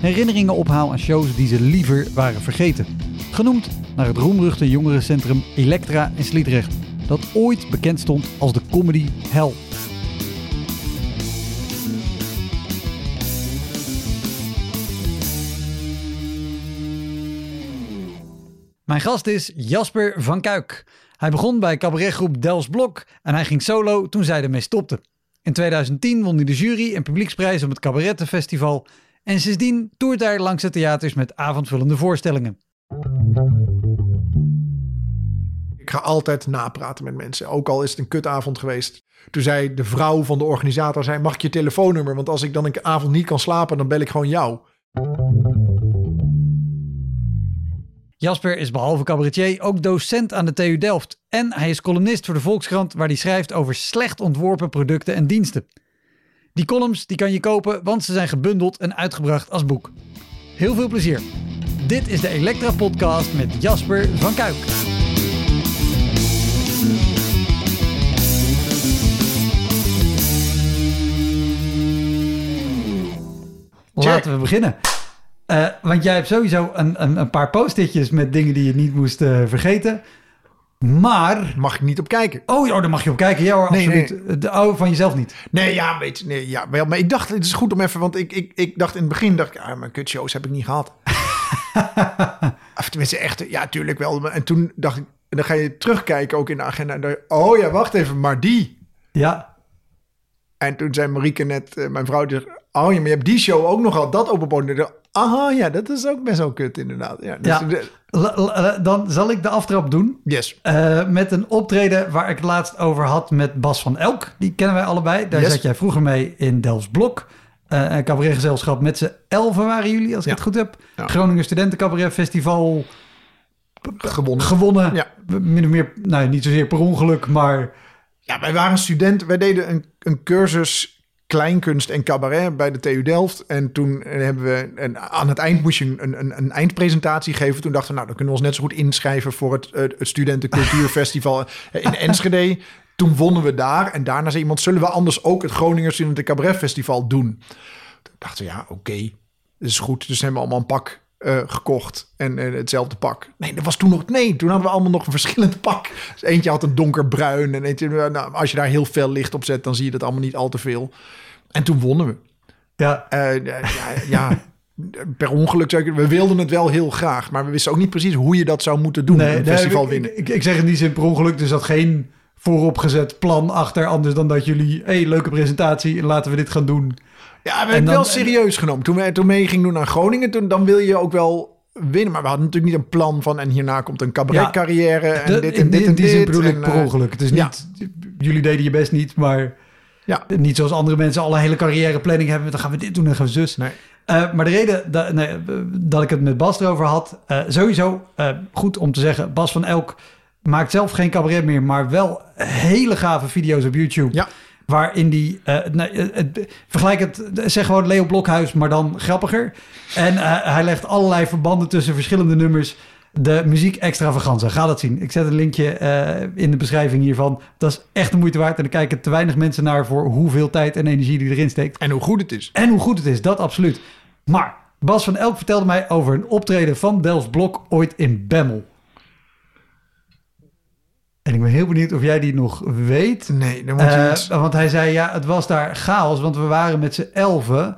herinneringen ophaal aan shows die ze liever waren vergeten. Genoemd naar het roemruchte jongerencentrum Elektra in Sliedrecht, dat ooit bekend stond als de comedy hell. Mijn gast is Jasper van Kuik. Hij begon bij cabaretgroep Dels Blok en hij ging solo toen zij ermee stopte. In 2010 won hij de jury en publieksprijs op het Cabarettenfestival en sindsdien toert hij langs de theaters met avondvullende voorstellingen. Ik ga altijd napraten met mensen, ook al is het een kutavond geweest. Toen zei de vrouw van de organisator, zei, mag ik je telefoonnummer? Want als ik dan een avond niet kan slapen, dan bel ik gewoon jou. Jasper is behalve cabaretier ook docent aan de TU Delft. En hij is columnist voor de Volkskrant waar hij schrijft over slecht ontworpen producten en diensten. Die columns die kan je kopen, want ze zijn gebundeld en uitgebracht als boek. Heel veel plezier. Dit is de Elektra Podcast met Jasper van Kuik. Laten we beginnen. Uh, want jij hebt sowieso een, een, een paar post-itjes met dingen die je niet moest uh, vergeten. Maar... Mag ik niet op kijken. Oh, oh daar mag je op kijken. Ja hoor, Nee, absoluut. nee. De oude van jezelf niet. Nee, ja, weet je, nee, ja, wel. Maar ik dacht, het is goed om even, want ik, ik, ik dacht in het begin, dacht ik, ah, mijn kutshows heb ik niet gehad. of tenminste, echt, ja, tuurlijk wel. En toen dacht ik, en dan ga je terugkijken ook in de agenda. En dan, oh ja, wacht even, maar die. Ja. En toen zei Marieke net, eh, mijn vrouw, die zegt, oh ja, maar je hebt die show ook nog al, dat openboden. Aha, ja, dat is ook best wel kut inderdaad. Ja, dus, ja. Dan zal ik de aftrap doen. Yes. Uh, met een optreden waar ik het laatst over had met Bas van Elk. Die kennen wij allebei. Daar Yes. zat jij vroeger mee in Delfts Blok. Uh, een cabaretgezelschap met z'n elfen waren jullie, als ik Ja. het goed heb. Ja. Groningen Studenten Cabaret Festival Gewonnen. gewonnen. Ja. Min of meer, nou niet zozeer per ongeluk, maar Ja, wij waren studenten. Wij deden een, een cursus kleinkunst en cabaret bij de TU Delft. En toen eh, hebben we... En aan het eind moest je een, een, een eindpresentatie geven. Toen dachten we, nou, dan kunnen we ons net zo goed inschrijven... voor het, eh, het Studentencultuurfestival in Enschede. Toen wonnen we daar. En daarna zei iemand, zullen we anders ook het Groninger Studenten Cabaret Festival doen? Toen dachten we, ja, oké, dat is goed. Dus hebben we allemaal een pak eh, gekocht en eh, hetzelfde pak. Nee, dat was toen nog. Nee, toen hadden we allemaal nog een verschillend pak. Dus eentje had een donkerbruin en eentje. Nou, als je daar heel veel licht op zet, dan zie je dat allemaal niet al te veel. En toen wonnen we. ja, Eh, ja, ja, per ongeluk zou ik. We wilden het wel heel graag, maar we wisten ook niet precies hoe je dat zou moeten doen. een festival ik, winnen. Ik, ik zeg in die zin per ongeluk, dus dat geen vooropgezet plan achter. Anders dan dat jullie, hé, hey, leuke presentatie, laten we dit gaan doen. Ja, we hebben wel serieus genomen. Toen we toen mee gingen doen naar Groningen, toen, dan wil je ook wel winnen. Maar we hadden natuurlijk niet een plan van... en hierna komt een cabaretcarrière en dit in, en dit in en die dit. bedoel ik en, per eh, ongeluk. Het is ja. niet, jullie deden je best niet, maar Ja. niet zoals andere mensen alle hele carrièreplanning hebben. Dan gaan we dit doen en gaan we zus. Nee. Eh, maar de reden dat, nee, dat ik het met Bas erover had, eh, sowieso eh, goed om te zeggen, Bas van Elk maakt zelf geen cabaret meer, maar wel hele gave video's op YouTube. Ja. Waarin die, eh, nee, eh, het- vergelijk het, zeg gewoon Leo Blokhuis, maar dan grappiger. En eh, hij legt allerlei verbanden tussen verschillende nummers. De muziek extravaganza, ga dat zien. Ik zet een linkje eh, in de beschrijving hiervan. Dat is echt de moeite waard. En er kijken te weinig mensen naar voor hoeveel tijd en energie die erin steekt. En hoe goed het is. En hoe goed het is, dat absoluut. Maar Bas van Elk vertelde mij over een optreden van Dels Blok ooit in Bemmel. En ik ben heel benieuwd of jij die nog weet. Nee, dan moet je Eh, want hij zei, ja, het was daar chaos, want we waren met z'n elfen.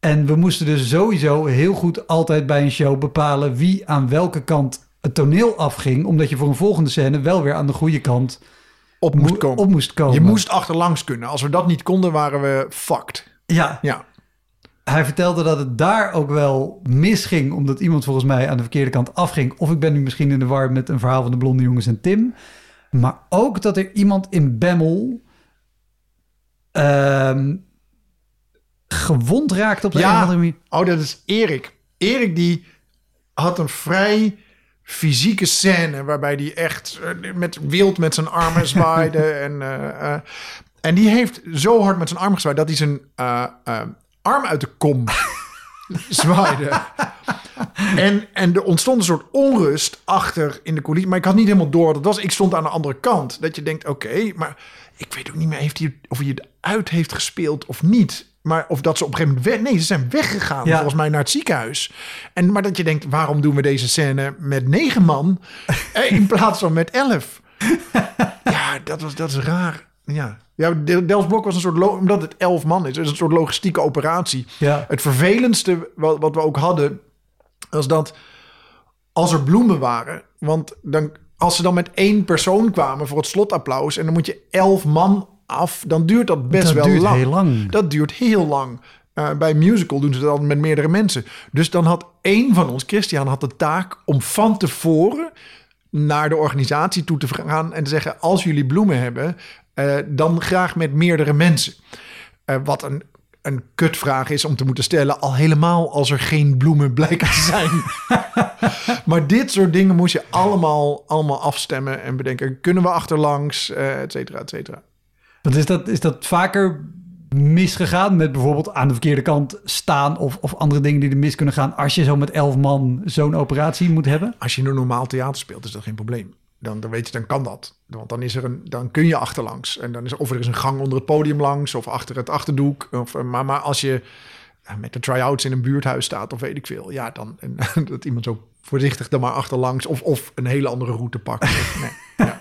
En we moesten dus sowieso heel goed altijd bij een show bepalen wie aan welke kant het toneel afging, omdat je voor een volgende scène wel weer aan de goede kant Op mo- moest komen. op moest komen. Je moest achterlangs kunnen. Als we dat niet konden, waren we fucked. Ja, Ja. hij vertelde dat het daar ook wel misging, omdat iemand volgens mij aan de verkeerde kant afging. Of ik ben nu misschien in de war met een verhaal van de blonde jongens en Tim. Maar ook dat er iemand in Bemmel ehm, gewond raakte op de Ja. een of andere manier. Oh, dat is Erik. Erik die had een vrij fysieke scène waarbij die echt eh, met wild met zijn armen zwaaide. en, eh, eh, en die heeft zo hard met zijn arm gezwaaid dat hij zijn arm uit de kom zwaaide. En, en er ontstond een soort onrust achter in de coulissen. Maar ik had niet helemaal door het was. Ik stond aan de andere kant. Dat je denkt, oké, maar ik weet ook niet meer heeft hij, of hij het uit heeft gespeeld of niet. Maar of dat ze op een gegeven moment weg... Nee, ze zijn weggegaan Ja. volgens mij naar het ziekenhuis. En, maar dat je denkt, waarom doen we deze scène met negen man eh, in plaats van met elf? ja, dat, was, dat is raar. Ja, ja Blok was een soort... Omdat het elf man is, is een soort logistieke operatie. Ja. Het vervelendste wat, wat we ook hadden, was dat als er bloemen waren, want dan, als ze dan met één persoon kwamen voor het slotapplaus en dan moet je elf man af, dan duurt dat best Dat wel duurt lang. heel lang. Dat duurt heel lang. Eh, bij musical doen ze dat met meerdere mensen. Dus dan had één van ons, Christian, had de taak om van tevoren naar de organisatie toe te gaan en te zeggen: als jullie bloemen hebben, eh, dan graag met meerdere mensen. Eh, wat een, een kutvraag is om te moeten stellen, al helemaal als er geen bloemen blijken te zijn. maar dit soort dingen moest je allemaal, allemaal afstemmen en bedenken: kunnen we achterlangs, eh et cetera, et cetera. Want is dat, is dat vaker misgegaan met bijvoorbeeld aan de verkeerde kant staan of, of andere dingen die er mis kunnen gaan als je zo met elf man zo'n operatie moet hebben? Als je een normaal theater speelt, is dat geen probleem. Dan, dan weet je, dan kan dat. Want dan, is er een, dan kun je achterlangs. En dan is er, of er is een gang onder het podium langs, of achter het achterdoek. Of, eh, maar, maar als je ja, met de try-outs in een buurthuis staat, of weet ik veel, ja, dan en, dat iemand zo voorzichtig dan maar achterlangs, of, of een hele andere route pakt. Nee.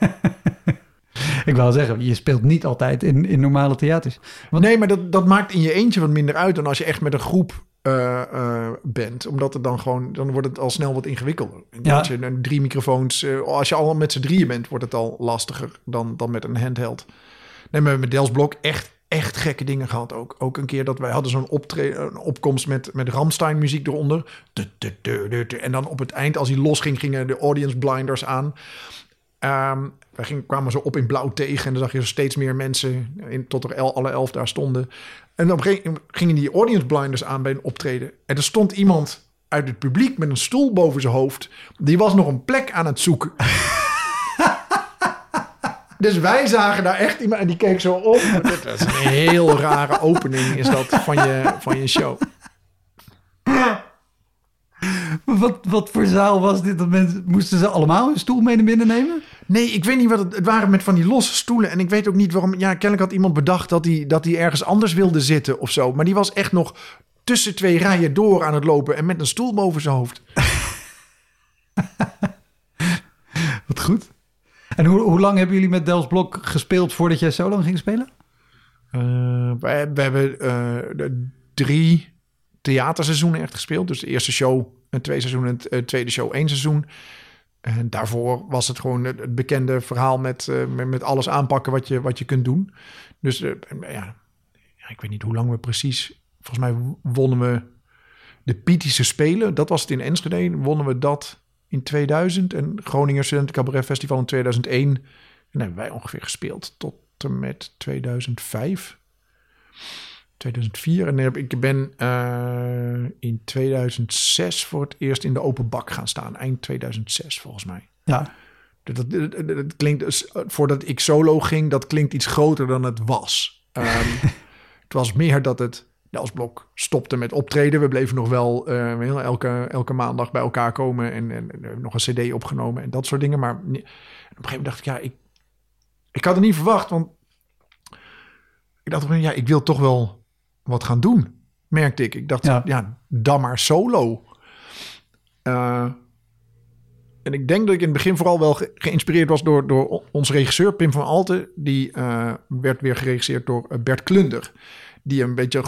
Ik wou zeggen, je speelt niet altijd in, in normale theaters. Want, nee, maar dat, dat maakt in je eentje wat minder uit dan als je echt met een groep eh, eh, bent. Omdat het dan gewoon, dan wordt het al snel wat ingewikkelder. Ja. Als je een drie microfoons, eh, als je al met z'n drieën bent, wordt het al lastiger dan, dan met een handheld. Nee, maar met Dels Blok echt, echt gekke dingen gehad ook. Ook een keer dat wij hadden zo'n een opkomst met, met Ramstein muziek eronder. En dan op het eind, als hij losging, gingen de audience blinders aan. Ehm wij gingen, kwamen zo op in blauw tegen en dan zag je zo steeds meer mensen in, tot er el, alle elf daar stonden. En dan gingen die audience blinders aan bij een optreden. En er stond iemand uit het publiek met een stoel boven zijn hoofd. Die was nog een plek aan het zoeken. dus wij zagen daar echt iemand en die keek zo op. Dat is een heel rare opening is dat van je, van je show. Wat, wat voor zaal was dit? Dat mensen, moesten ze allemaal hun stoel mee naar binnen nemen? Nee, ik weet niet wat het... Het waren met van die losse stoelen. En ik weet ook niet waarom... Ja, kennelijk had iemand bedacht dat hij, dat hij ergens anders wilde zitten of zo. Maar die was echt nog tussen twee rijen door aan het lopen... en met een stoel boven zijn hoofd. Wat goed. En hoe, hoe lang hebben jullie met Dels Blok gespeeld voordat jij solo ging spelen? Eh, we, we hebben eh, de drie theaterseizoenen echt gespeeld. Dus de eerste show een twee seizoenen, het eh, tweede show één seizoen. En daarvoor was het gewoon het, bekende verhaal met, eh, met, met alles aanpakken wat je, wat je kunt doen. Dus eh, ja, ik weet niet hoe lang we precies... Volgens mij wonnen we de Pietische Spelen. Dat was het in Enschede. Wonnen we dat in 2000. En Groninger Studenten Cabaret Festival in 2001. En hebben wij ongeveer gespeeld tot en met 2005. 2004. En heb- ik ben eh, in 2006 voor het eerst in de open bak gaan staan. Eind 2006 volgens mij. Ja. Dat, dat, dat- dat klinkt, dus, eh, voordat ik solo ging, dat klinkt iets groter dan het was. Ehm, het was meer dat het Els Blok stopte met optreden. We bleven nog wel eh, heel- elke, elke maandag bij elkaar komen en, en, en nog een cd opgenomen en dat soort dingen. Maar nee- op een gegeven moment dacht ik, ja, ik, ik had het niet verwacht, want ik dacht, ja, ik wil toch wel wat gaan doen, merkte ik. Ik dacht, Ja. ja, dan maar solo. Eh, en ik denk dat ik in het begin vooral wel ge- geïnspireerd was door, door onze regisseur Pim van Alten. Die eh, werd weer geregisseerd door eh, Bert Klunder. Die een beetje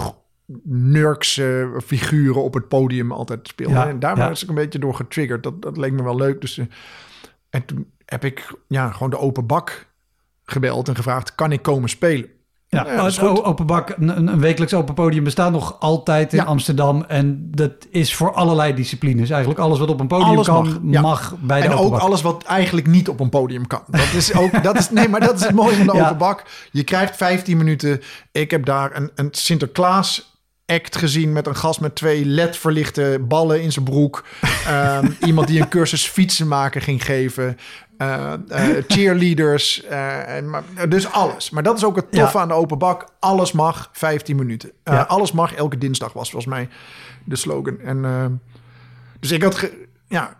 nurkse figuren op het podium altijd speelde. Ja, en daar ja. was ik een beetje door getriggerd. Dat, dat leek me wel leuk. Dus, en toen heb ik ja, gewoon de open bak gebeld en gevraagd: kan ik komen spelen? Ja, Ja, het open bak, een, een wekelijks open podium bestaat nog altijd in Ja. Amsterdam. En dat is voor allerlei disciplines. Eigenlijk alles wat op een podium Alles kan, mag, bij de En open ook alles wat eigenlijk niet op een podium kan. Dat is ook, dat is, nee, maar dat is het mooie van de open bak. Je krijgt 15 minuten. Ik heb daar een, een Sinterklaas act gezien met een gast met twee LED-verlichte ballen in zijn broek. Ehm, iemand die een cursus fietsen maken ging geven. Eh, eh, cheerleaders. eh, en, maar, dus alles. Maar dat is ook het toffe Ja. aan de open bak. Alles mag 15 minuten. Ja. Alles mag elke dinsdag was volgens mij de slogan. En dus ik had... Ja,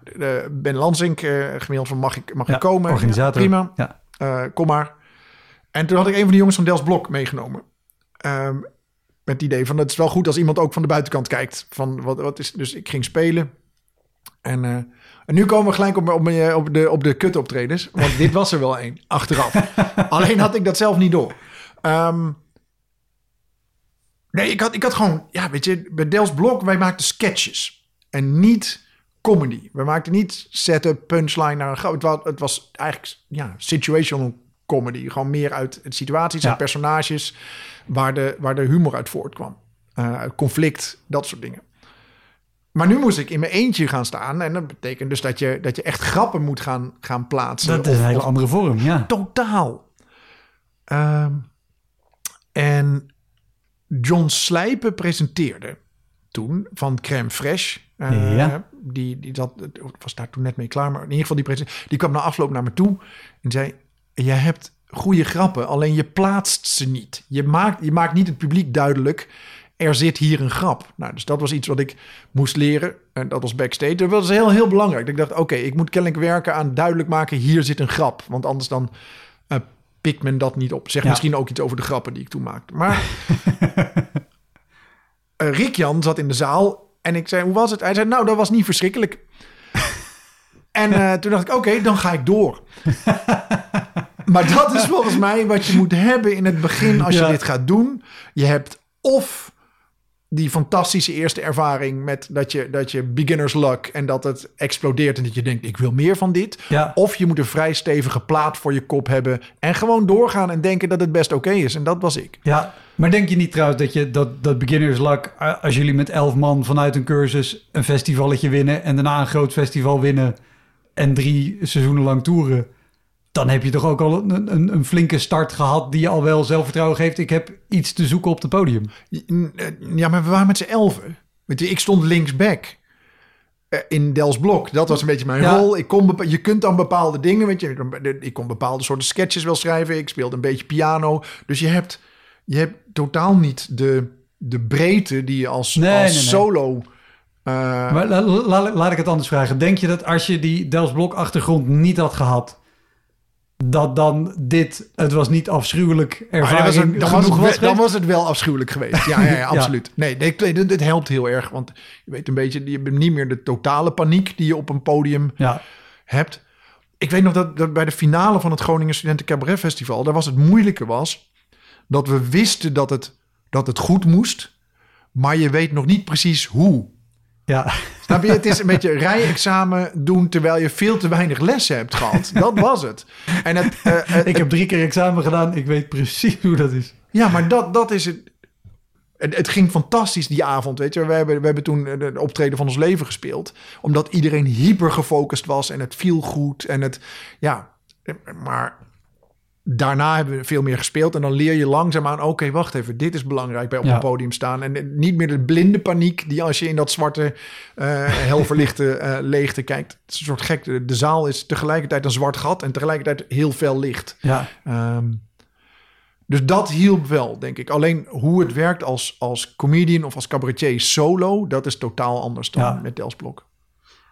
Ben Lansink gemaild van mag ik, mag Ja, ik komen? organisator. Prima, Ja. Kom maar. En toen had ik een van de jongens van Dels Blok meegenomen. Ehm, met het idee van het is wel goed als iemand ook van de buitenkant kijkt. Van wat, wat is, dus ik ging spelen. En, en nu komen we gelijk op, op, mijn- op de, op de kut-optredens. Want dit was er wel één, achteraf. Alleen had ik dat zelf niet door. Ehm, nee, ik had, ik had gewoon... Ja, weet je, bij Dels Blok, wij maakten sketches. En niet comedy. We maakten niet setup, punchline naar een... grap. Het was, het was eigenlijk ja, situational comedy. Gewoon meer uit situaties Ja. en personages... Waar de, waar de humor uit voortkwam. Eh, conflict, dat soort dingen. Maar nu moest ik in mijn eentje gaan staan. En dat betekent dus dat je, dat je echt grappen moet gaan, gaan plaatsen. Dat is een hele andere vorm, ja. Totaal. Ehm, en John Slijpen presenteerde toen van Crème Fresh. Eh, Ja. Die, die zat, was daar toen net mee klaar. Maar in ieder geval die presentatie. Die kwam na afloop naar me toe en zei... Je hebt goede grappen, alleen je plaatst ze niet. Je maakt, je maakt niet het publiek duidelijk... Er zit hier een grap. Nou, dus dat was iets wat ik moest leren. En dat was backstage. Dat was heel, heel belangrijk. Ik dacht, oké, ik moet kennelijk werken aan duidelijk maken... hier zit een grap. Want anders dan eh, pikt men dat niet op. Zeg Ja. misschien ook iets over de grappen die ik toen maakte. Maar eh, Rick Jan zat in de zaal en ik zei, hoe was het? Hij zei, nou, dat was niet verschrikkelijk. en eh, toen dacht ik, oké, dan ga ik door. maar dat is volgens mij wat je moet hebben in het begin als je dit gaat doen. Je hebt of die fantastische eerste ervaring met dat je, dat je beginner's luck en dat het explodeert en dat je denkt, ik wil meer van dit. Ja. Of je moet een vrij stevige plaat voor je kop hebben en gewoon doorgaan en denken dat het best oké is. En dat was ik. Ja, maar denk je niet trouwens dat je dat, dat beginners luck, als jullie met elf man vanuit een cursus een festivalletje winnen en daarna een groot festival winnen en drie seizoenen lang toeren, dan heb je toch ook al een, een, een flinke start gehad die je al wel zelfvertrouwen geeft. Ik heb iets te zoeken op het podium. Ja, maar we waren met z'n elfen. Ik stond linksback eh, in Dels Blok. Dat was een beetje mijn Ja. rol. Ik kon je kunt dan bepaalde dingen, weet je. Ik kon bepaalde soorten sketches wel schrijven. Ik speelde een beetje piano. Dus je hebt, je hebt totaal niet de, de breedte die je als, Nee, als nee, nee. solo... eh, Maar la- la- laat ik het anders vragen. Denk je dat als je die Dels Blok achtergrond niet had gehad, dat dan dit, het was niet afschuwelijk dan, ervaring was het, dan, was het, was wel- dan geweest? was het wel afschuwelijk geweest. Ja, ja, ja Ja. absoluut. Nee, dit, dit, dit helpt heel erg. Want je weet een beetje, je hebt niet meer de totale paniek die je op een podium Ja, hebt. Ik weet nog dat, dat bij de finale van het Groningen Studenten Cabaret Festival, daar was het moeilijke was dat we wisten dat het, dat het goed moest, maar je weet nog niet precies hoe. ja. Snap je? Het is een beetje rijexamen doen terwijl je veel te weinig lessen hebt gehad. Dat was het. En het, eh, het- Ik heb drie keer examen gedaan. Ik weet precies hoe dat is. Ja, maar dat, dat is het. Het, het ging fantastisch die avond, weet je. We hebben, we hebben toen de optreden van ons leven gespeeld. Omdat iedereen hyper gefocust was en het viel goed. En het, ja, maar daarna hebben we veel meer gespeeld. En dan leer je langzaamaan, oké, wacht even. Dit is belangrijk bij op Ja. een podium staan. En niet meer de blinde paniek die als je in dat zwarte, eh helverlichte eh, leegte kijkt. Het is een soort gek. De, de zaal is tegelijkertijd een zwart gat en tegelijkertijd heel fel licht. Ja, Ehm, dus dat hielp wel, denk ik. Alleen hoe het werkt als, als comedian of als cabaretier solo, dat is totaal anders dan Ja. met Dels Blok.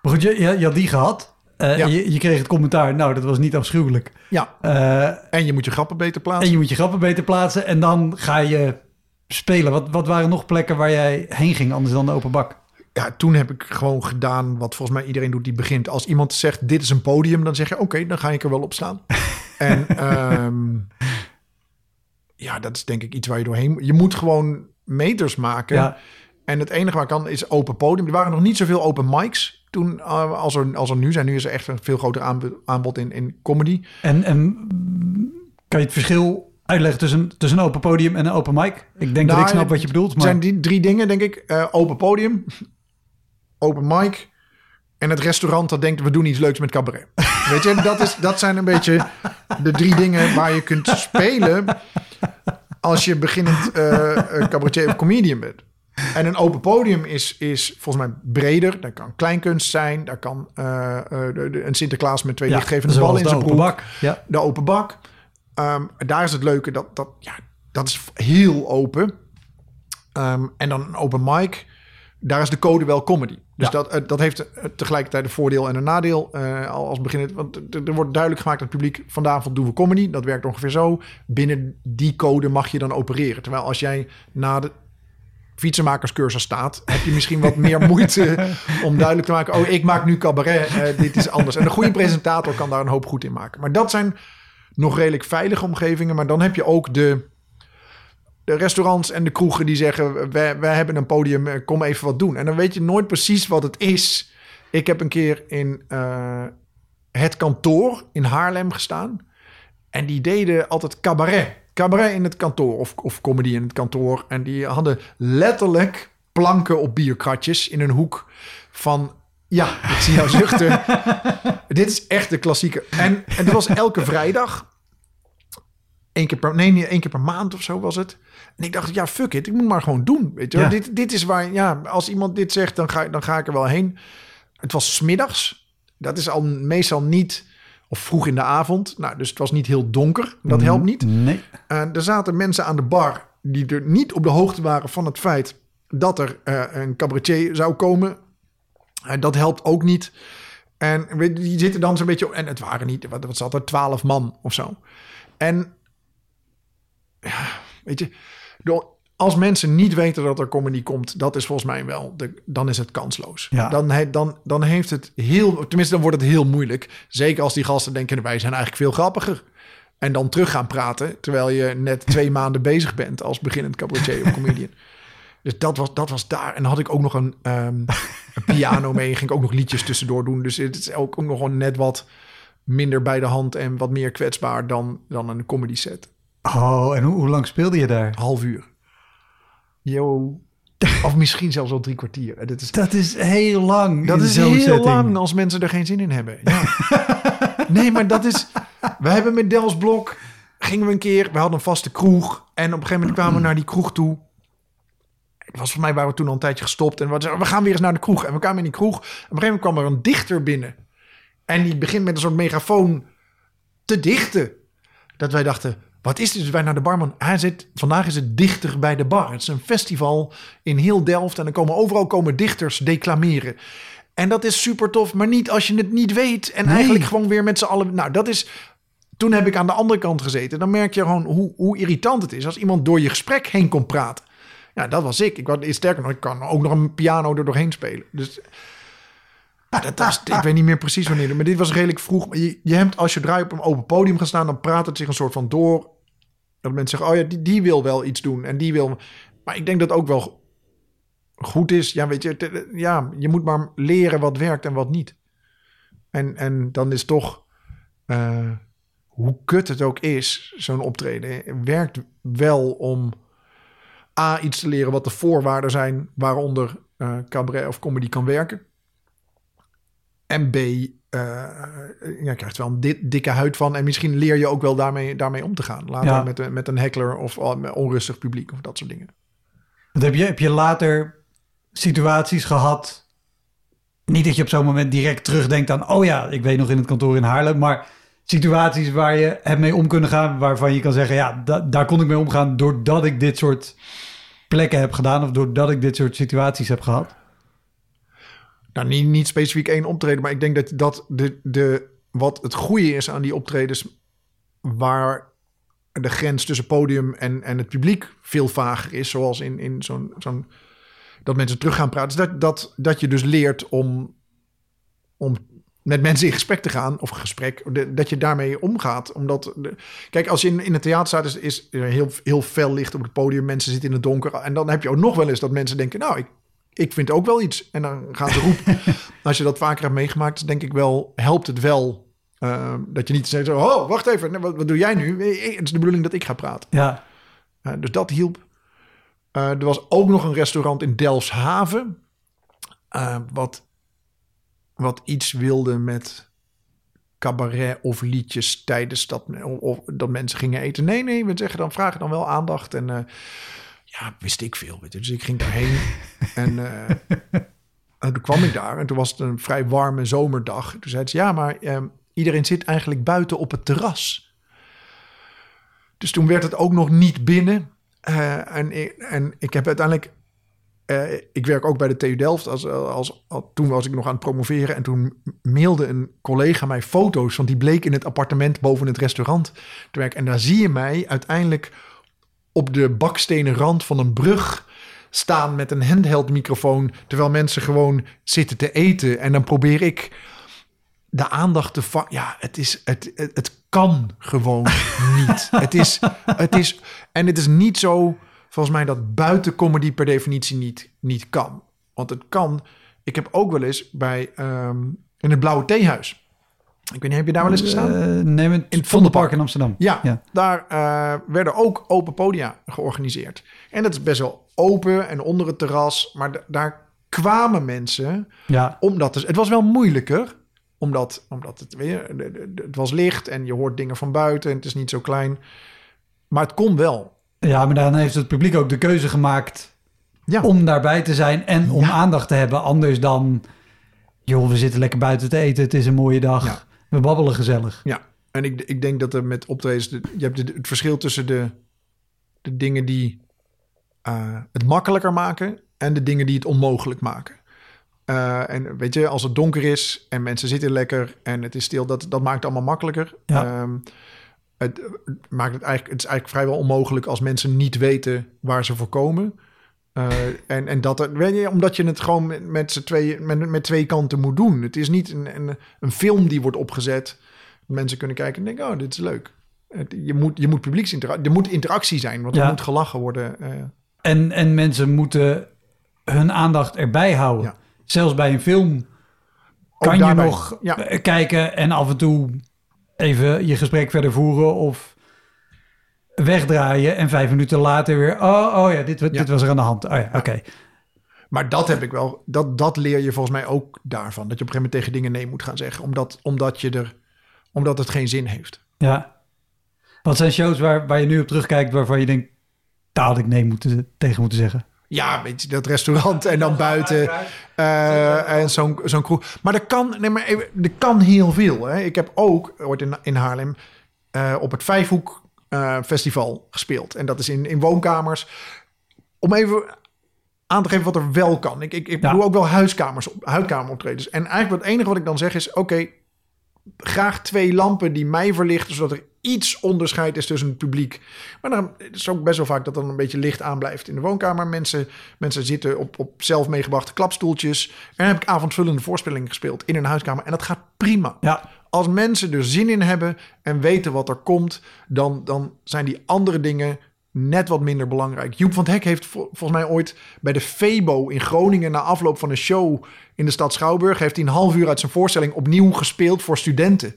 maar goed, je, je, je had die gehad. Eh, Ja. je, je kreeg het commentaar, nou, dat was niet afschuwelijk. Ja, Eh, en je moet je grappen beter plaatsen. en je moet je grappen beter plaatsen en dan ga je spelen. Wat, wat waren nog plekken waar jij heen ging, anders dan de open bak? Ja, toen heb ik gewoon gedaan wat volgens mij iedereen doet die begint. Als iemand zegt, dit is een podium, dan zeg je, oké, dan ga ik er wel op staan. en ehm, ja, dat is denk ik iets waar je doorheen moet. Je moet gewoon meters maken. Ja. En het enige waar kan is open podium. Er waren nog niet zoveel open mics toen uh, als, er, als er nu zijn. Nu is er echt een veel groter aanbod in, in comedy. En, en kan je het verschil uitleggen tussen, tussen een open podium en een open mic? Ik denk dat ik snap wat je bedoelt. Maar... zijn die drie dingen, denk ik. Uh, open podium, open mic en het restaurant dat denkt we doen iets leuks met cabaret. Weet je, dat, is, dat zijn een beetje de drie dingen waar je kunt spelen als je beginnend uh, cabaretier of comedian bent. En een open podium is, is volgens mij breder. Dat kan kleinkunst zijn. Daar kan uh, de, een Sinterklaas met twee ja, lichtgevende ballen in zijn broek. Bak. Ja. De open bak. Um, daar is het leuke dat dat, ja, dat is heel open. Um, en dan een open mic. Daar is de code wel comedy. Dus ja. dat, dat heeft tegelijkertijd een voordeel en een nadeel. Uh, als beginnen, want er wordt duidelijk gemaakt aan het publiek... vanavond doen we comedy. Dat werkt ongeveer zo. Binnen die code mag je dan opereren. Terwijl als jij na de fietsenmakerscursus staat, heb je misschien wat meer moeite om duidelijk te maken: oh, ik maak nu cabaret, uh, dit is anders. En een goede presentator kan daar een hoop goed in maken. Maar dat zijn nog redelijk veilige omgevingen. Maar dan heb je ook de, de restaurants en de kroegen die zeggen: wij, wij hebben een podium, eh, kom even wat doen. En dan weet je nooit precies wat het is. Ik heb een keer in uh, het kantoor in Haarlem gestaan. En die deden altijd cabaret cabaret in het kantoor of, of comedy in het kantoor. En die hadden letterlijk planken op bierkratjes in een hoek van... Ja, ik zie jou zuchten. Dit is echt de klassieke. En, en dat was elke vrijdag. Eén keer per, nee, niet één keer per maand of zo was het. En ik dacht, ja, fuck it, ik moet maar gewoon doen. Weet je? Dit, dit is waar, ja, als iemand dit zegt, dan ga, dan ga ik er wel heen. Het was smiddags. Dat is al meestal niet of vroeg in de avond. Nou, dus het was niet heel donker. Dat helpt niet. Nee. er zaten mensen aan de bar die er niet op de hoogte waren van het feit dat er uh, een cabaretier zou komen. Uh, dat helpt ook niet. En die zitten dan zo'n beetje... En het waren niet... Wat, wat zat er? Twaalf man of zo. En... Ja, weet je... Door, als mensen niet weten dat er comedy komt, dat is volgens mij wel, de, dan is het kansloos. Ja. Dan, he, dan, dan heeft het heel, tenminste dan wordt het heel moeilijk. Zeker als die gasten denken, wij zijn eigenlijk veel grappiger. En dan terug gaan praten, terwijl je net twee maanden bezig bent als beginnend cabaretier of comedian. Dus dat was, dat was daar. En dan had ik ook nog een, um, een piano mee. Ging ik ook nog liedjes tussendoor doen. Dus het is ook, ook nog net wat minder bij de hand en wat meer kwetsbaar dan, dan een comedy set. Oh, en hoe, hoe lang speelde je daar? Half uur. Yo. Of misschien zelfs al drie kwartier. Dat is, dat is heel lang. Dat is heel lang als mensen er geen zin in hebben. Ja. nee, maar dat is. We hebben met Dels Blok. Gingen we een keer. We hadden een vaste kroeg. En op een gegeven moment kwamen we naar die kroeg toe. Het was voor mij waar we toen al een tijdje gestopt. En we, we gaan weer eens naar de kroeg. En we kwamen in die kroeg. Op een gegeven moment kwam er een dichter binnen. En die begint met een soort megafoon te dichten. Dat wij dachten, wat is dit? Dus wij naar de barman. Hij zit, vandaag is het dichter bij de bar. Het is een festival in heel Delft. En dan komen overal komen dichters declameren. En dat is super tof, maar niet als je het niet weet. En eigenlijk gewoon weer met z'n allen. Nou, dat is. Toen heb ik aan de andere kant gezeten. Dan merk je gewoon hoe, hoe irritant het is als iemand door je gesprek heen komt praten. Ja, dat was ik. Ik was sterker nog, ik kan ook nog een piano er doorheen spelen. Dus ja, dat was, ik weet niet meer precies wanneer, maar dit was redelijk vroeg. Je, je hebt, als je draai op een open podium gaan staan, dan praat het zich een soort van door. Dat mensen zeggen, oh ja, die, die wil wel iets doen en die wil... Maar ik denk dat ook wel goed is. Ja, weet je, ja, je moet maar leren wat werkt en wat niet. En, en dan is toch, uh, hoe kut het ook is, zo'n optreden, werkt wel om A, iets te leren wat de voorwaarden zijn waaronder uh, cabaret of comedy kan werken. En B, uh, je krijgt wel een dikke huid van. En misschien leer je ook wel daarmee, daarmee om te gaan. Later met, met een heckler of onrustig publiek of dat soort dingen. heb, je, heb je later situaties gehad? Niet dat je op zo'n moment direct terugdenkt aan... oh ja, ik weet nog in het kantoor in Haarlem... maar situaties waar je hebt mee om kunnen gaan... waarvan je kan zeggen, ja, daar kon ik mee omgaan... doordat ik dit soort plekken heb gedaan... of doordat ik dit soort situaties heb gehad? Nou, niet, niet specifiek één optreden, maar ik denk dat, dat de, de, wat het goede is aan die optredens, waar de grens tussen podium en, en het publiek veel vager is, zoals in, in zo'n, zo'n dat mensen terug gaan praten, dat, dat, dat je dus leert om, om met mensen in gesprek te gaan, of gesprek, dat je daarmee omgaat. Omdat, kijk, als je in, in het theater staat, is, is er heel, heel fel licht op het podium, mensen zitten in het donker. En dan heb je ook nog wel eens dat mensen denken, nou, ik, ik vind ook wel iets. En dan gaan ze roepen. als je dat vaker hebt meegemaakt, denk ik wel, helpt het wel. eh, dat je niet zegt, oh, wacht even, wat, wat doe jij nu? Eh, Het is de bedoeling dat ik ga praten. Ja. Uh, dus dat hielp. Uh, er was ook nog een restaurant in Delfshaven. Wat, wat iets wilde met cabaret of liedjes tijdens dat, of, dat mensen gingen eten. Nee, nee, we zeggen dan, vragen dan wel aandacht. En ja, wist ik veel. Weet je. Dus ik ging daarheen. en toen kwam ik daar. En toen was het een vrij warme zomerdag. Toen zei ze, ja, maar iedereen zit eigenlijk buiten op het terras. Dus toen werd het ook nog niet binnen. Uh, en, en ik heb uiteindelijk. Uh, ik werk ook bij de TU Delft. Als, als, als, toen was ik nog aan het promoveren. En toen mailde een collega mij foto's. Want die bleek in het appartement boven het restaurant te werken. En daar zie je mij uiteindelijk op de bakstenen rand van een brug staan met een handheld microfoon. Terwijl mensen gewoon zitten te eten. En dan probeer ik de aandacht te vangen. Ja, het is. Het, het, het kan gewoon niet. Het is, het is, en het is niet zo, volgens mij, dat buitencomedy per definitie niet, niet kan. Want het kan. Ik heb ook wel eens bij um, in het Blauwe Theehuis. Ik weet niet, heb je daar wel eens gestaan? Uh, nee, in het Vondelpark in Amsterdam. Ja, ja. daar uh, werden ook open podia georganiseerd. En dat is best wel open en onder het terras. Maar daar kwamen mensen. Ja. Omdat dus, het was wel moeilijker omdat, omdat het weer, het was licht en je hoort dingen van buiten en het is niet zo klein. Maar het kon wel. Ja, maar dan heeft het publiek ook de keuze gemaakt ja. om daarbij te zijn en om ja. aandacht te hebben. Anders dan, joh, we zitten lekker buiten te eten, het is een mooie dag, ja. We babbelen gezellig. Ja, en ik, ik denk dat er met optredens, je hebt het verschil tussen de, de dingen die uh, het makkelijker maken en de dingen die het onmogelijk maken. Uh, en weet je, als het donker is en mensen zitten lekker en het is stil, dat, dat maakt het allemaal makkelijker. Ja. Um, het, het, maakt het, eigenlijk, het is eigenlijk vrijwel onmogelijk als mensen niet weten waar ze voor komen. Uh, en, en dat er, weet je, omdat je het gewoon met, twee, met, met twee kanten moet doen. Het is niet een, een, een film die wordt opgezet. Mensen kunnen kijken en denken, oh, dit is leuk. Het, je, moet, je moet publieksinteractie, er moet interactie zijn, want er Ja. moet gelachen worden. Uh, En, en mensen moeten hun aandacht erbij houden. Ja. Zelfs bij een film kan je nog Ja. eh, kijken en af en toe even je gesprek verder voeren of wegdraaien en vijf minuten later weer, oh, oh ja, dit, dit was er aan de hand. Oh ja, oké. Maar dat heb ik wel. Dat, dat leer je volgens mij ook daarvan. Dat je op een gegeven moment tegen dingen nee moet gaan zeggen. Omdat, omdat, je er, omdat het geen zin heeft. Ja. Wat zijn shows waar, waar je nu op terugkijkt waarvan je denkt, daar had ik nee moeten, tegen moeten zeggen? Ja, weet je, dat restaurant en dan buiten. eh, en zo'n zo'n kroeg. Maar er kan, nee, maar er kan heel veel. Hè. Ik heb ook ooit in, in Haarlem eh, op het Vijfhoek eh, Festival gespeeld. En dat is in, in woonkamers. Om even aan te geven wat er wel kan. Ik, ik, ik Ja. doe ook wel huiskamers, op- huidkameroptredens. En eigenlijk het enige wat ik dan zeg is... oké, graag twee lampen die mij verlichten... zodat er iets onderscheid is tussen het publiek. Maar dan het is ook best wel vaak dat dan een beetje licht aanblijft in de woonkamer. Mensen, mensen zitten op, op zelf meegebrachte klapstoeltjes. En dan heb ik avondvullende voorspellingen gespeeld in een huiskamer. En dat gaat prima. Ja, Als mensen er zin in hebben en weten wat er komt... dan, dan zijn die andere dingen net wat minder belangrijk. Joep van het Hek heeft vol- volgens mij ooit bij de Febo in Groningen... na afloop van een show in de stad Schouwburg... heeft hij een half uur uit zijn voorstelling opnieuw gespeeld voor studenten.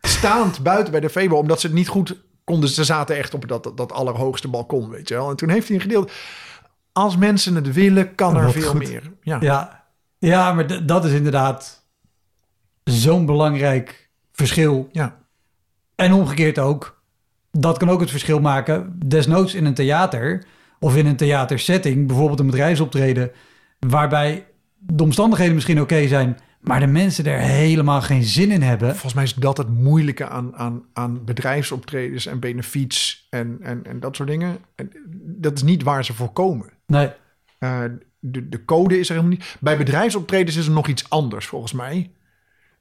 Staand buiten bij de Febo, omdat ze het niet goed konden. Ze zaten echt op dat, dat, dat allerhoogste balkon, weet je wel. En toen heeft hij een gedeelte... Als mensen het willen, kan er veel goed. meer. Ja. ja. ja maar dat is inderdaad zo'n belangrijk verschil. ja. En omgekeerd ook. Dat kan ook het verschil maken. Desnoods in een theater of in een theatersetting, bijvoorbeeld een bedrijfsoptreden, waarbij de omstandigheden misschien oké zijn, maar de mensen er helemaal geen zin in hebben. Volgens mij is dat het moeilijke aan, aan, aan bedrijfsoptredens en benefiets en, en, en dat soort dingen. En Dat is niet waar ze voor komen. Nee, Eh, de, de code is er helemaal niet. Bij bedrijfsoptredens is er nog iets anders, volgens mij.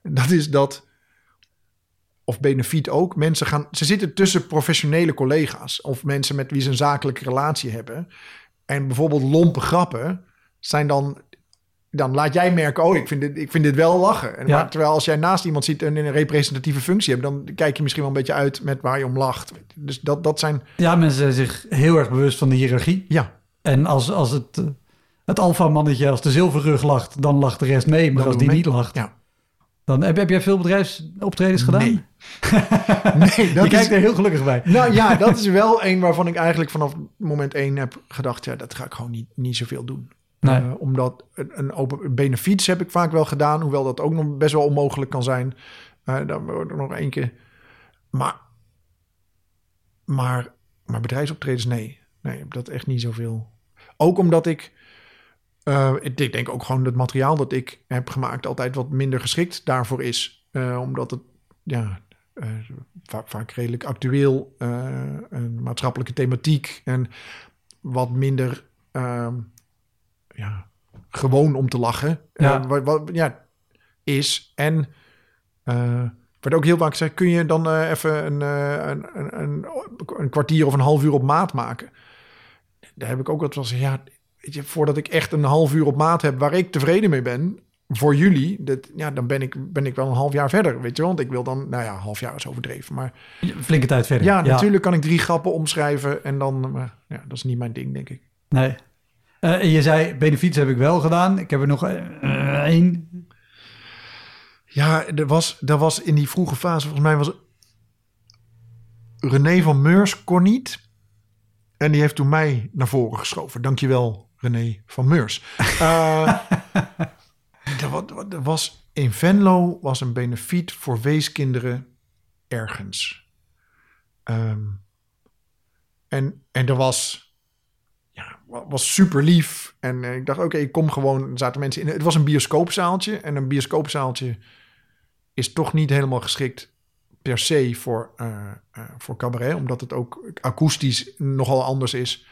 Dat is dat, of benefiet ook, mensen gaan, ze zitten tussen professionele collega's of mensen met wie ze een zakelijke relatie hebben. En bijvoorbeeld lompe grappen zijn dan, dan laat jij merken, oh, ik vind dit, ik vind dit wel lachen. En Ja. maar, terwijl als jij naast iemand ziet en in een representatieve functie hebt, dan kijk je misschien wel een beetje uit met waar je om lacht. Dus dat, dat zijn, Ja, mensen zijn zich heel erg bewust van de hiërarchie. ja, En als, als het, eh, het alfamannetje, als de zilverrug lacht, dan lacht de rest mee. Maar Dan als die niet lacht, ja. Dan heb, heb jij veel bedrijfsoptredens gedaan? Nee. Nee, dat je kijkt is, er heel gelukkig bij. nou ja, dat is wel een waarvan ik eigenlijk vanaf moment één heb gedacht, ja, dat ga ik gewoon niet, niet zoveel doen. Nee. Eh, omdat een, een open benefiets heb ik vaak wel gedaan, hoewel dat ook nog best wel onmogelijk kan zijn. Eh dan wordt er nog één keer. Maar, maar, maar bedrijfsoptredens, nee. Nee, ik heb dat echt niet zoveel. Ook omdat ik, eh, ik ik denk ook gewoon het materiaal dat ik heb gemaakt altijd wat minder geschikt daarvoor is. Eh, omdat het, ja, eh, vaak, vaak redelijk actueel, een maatschappelijke thematiek en wat minder, ehm, ja, gewoon om te lachen. Ja. Wat, wat, ja, is. En werd ook heel vaak gezegd, kun je dan even een, een, een, een, een kwartier of een half uur op maat maken? Daar heb ik ook wat van gezegd, ja, weet je, voordat ik echt een half uur op maat heb waar ik tevreden mee ben, voor jullie, dat, ja, dan ben ik, ben ik wel een half jaar verder, weet je. Want ik wil dan, nou ja, half jaar is overdreven. Maar Flinke tijd verder. ja, natuurlijk kan ik drie grappen omschrijven en dan, maar ja, dat is niet mijn ding, denk ik. Nee. Eh, je zei, benefiets heb ik wel gedaan. Ik heb er nog eh, één. Ja, er was, er was in die vroege fase, volgens mij was René van Meurs kon niet. En die heeft toen mij naar voren geschoven. Dankjewel, René van Meurs. Eh, er, wa- was in Venlo was een benefiet voor weeskinderen ergens. Ehm, en, en er was, ja, wa- was super lief. En eh, ik dacht, oké, ik kom gewoon. Er zaten mensen in. Het was een bioscoopzaaltje. En een bioscoopzaaltje is toch niet helemaal geschikt per se voor, eh, voor cabaret. Omdat het ook akoestisch nogal anders is.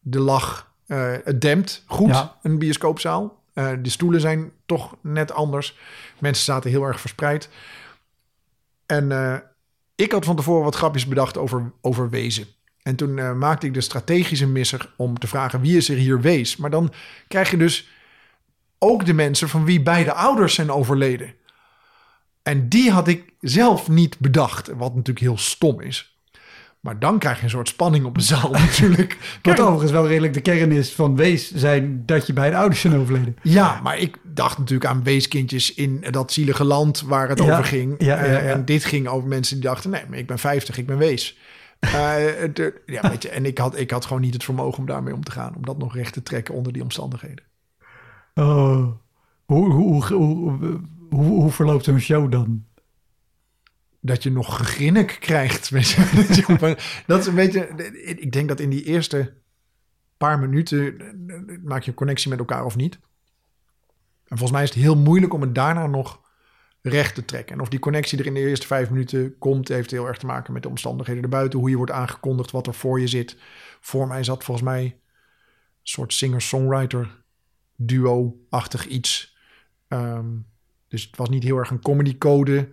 De lach, eh, het dempt goed, Ja. een bioscoopzaal. Eh, de stoelen zijn toch net anders. Mensen zaten heel erg verspreid. En eh, ik had van tevoren wat grapjes bedacht over, over wezen. En toen maakte ik de strategische misser om te vragen wie is er hier wees. Maar dan krijg je dus ook de mensen van wie beide ouders zijn overleden. En die had ik zelf niet bedacht, wat natuurlijk heel stom is. Maar dan krijg je een soort spanning op de zaal natuurlijk. Wat overigens wel redelijk de kern is van wees zijn dat je bij de ouders zijn overleden. Ja, maar ik dacht natuurlijk aan weeskindjes in dat zielige land waar het Ja, over ging. ja, ja, Eh. En dit ging over mensen die dachten, nee, maar ik ben 50, ik ben wees. Eh, de- ja, weet je, en ik had, ik had gewoon niet het vermogen om daarmee om te gaan. Om dat nog recht te trekken onder die omstandigheden. Oh. Hoe, hoe, hoe, hoe, hoe, hoe verloopt zo'n show dan? Dat je nog gegrinnik krijgt. Dat is een beetje. Ik denk dat in die eerste paar minuten maak je een connectie met elkaar of niet. En volgens mij is het heel moeilijk om het daarna nog recht te trekken. En of die connectie er in de eerste vijf minuten komt, heeft heel erg te maken met de omstandigheden erbuiten, hoe je wordt aangekondigd, wat er voor je zit. Voor mij zat volgens mij een soort singer-songwriter duo-achtig iets. Ehm, dus het was niet heel erg een comedy code.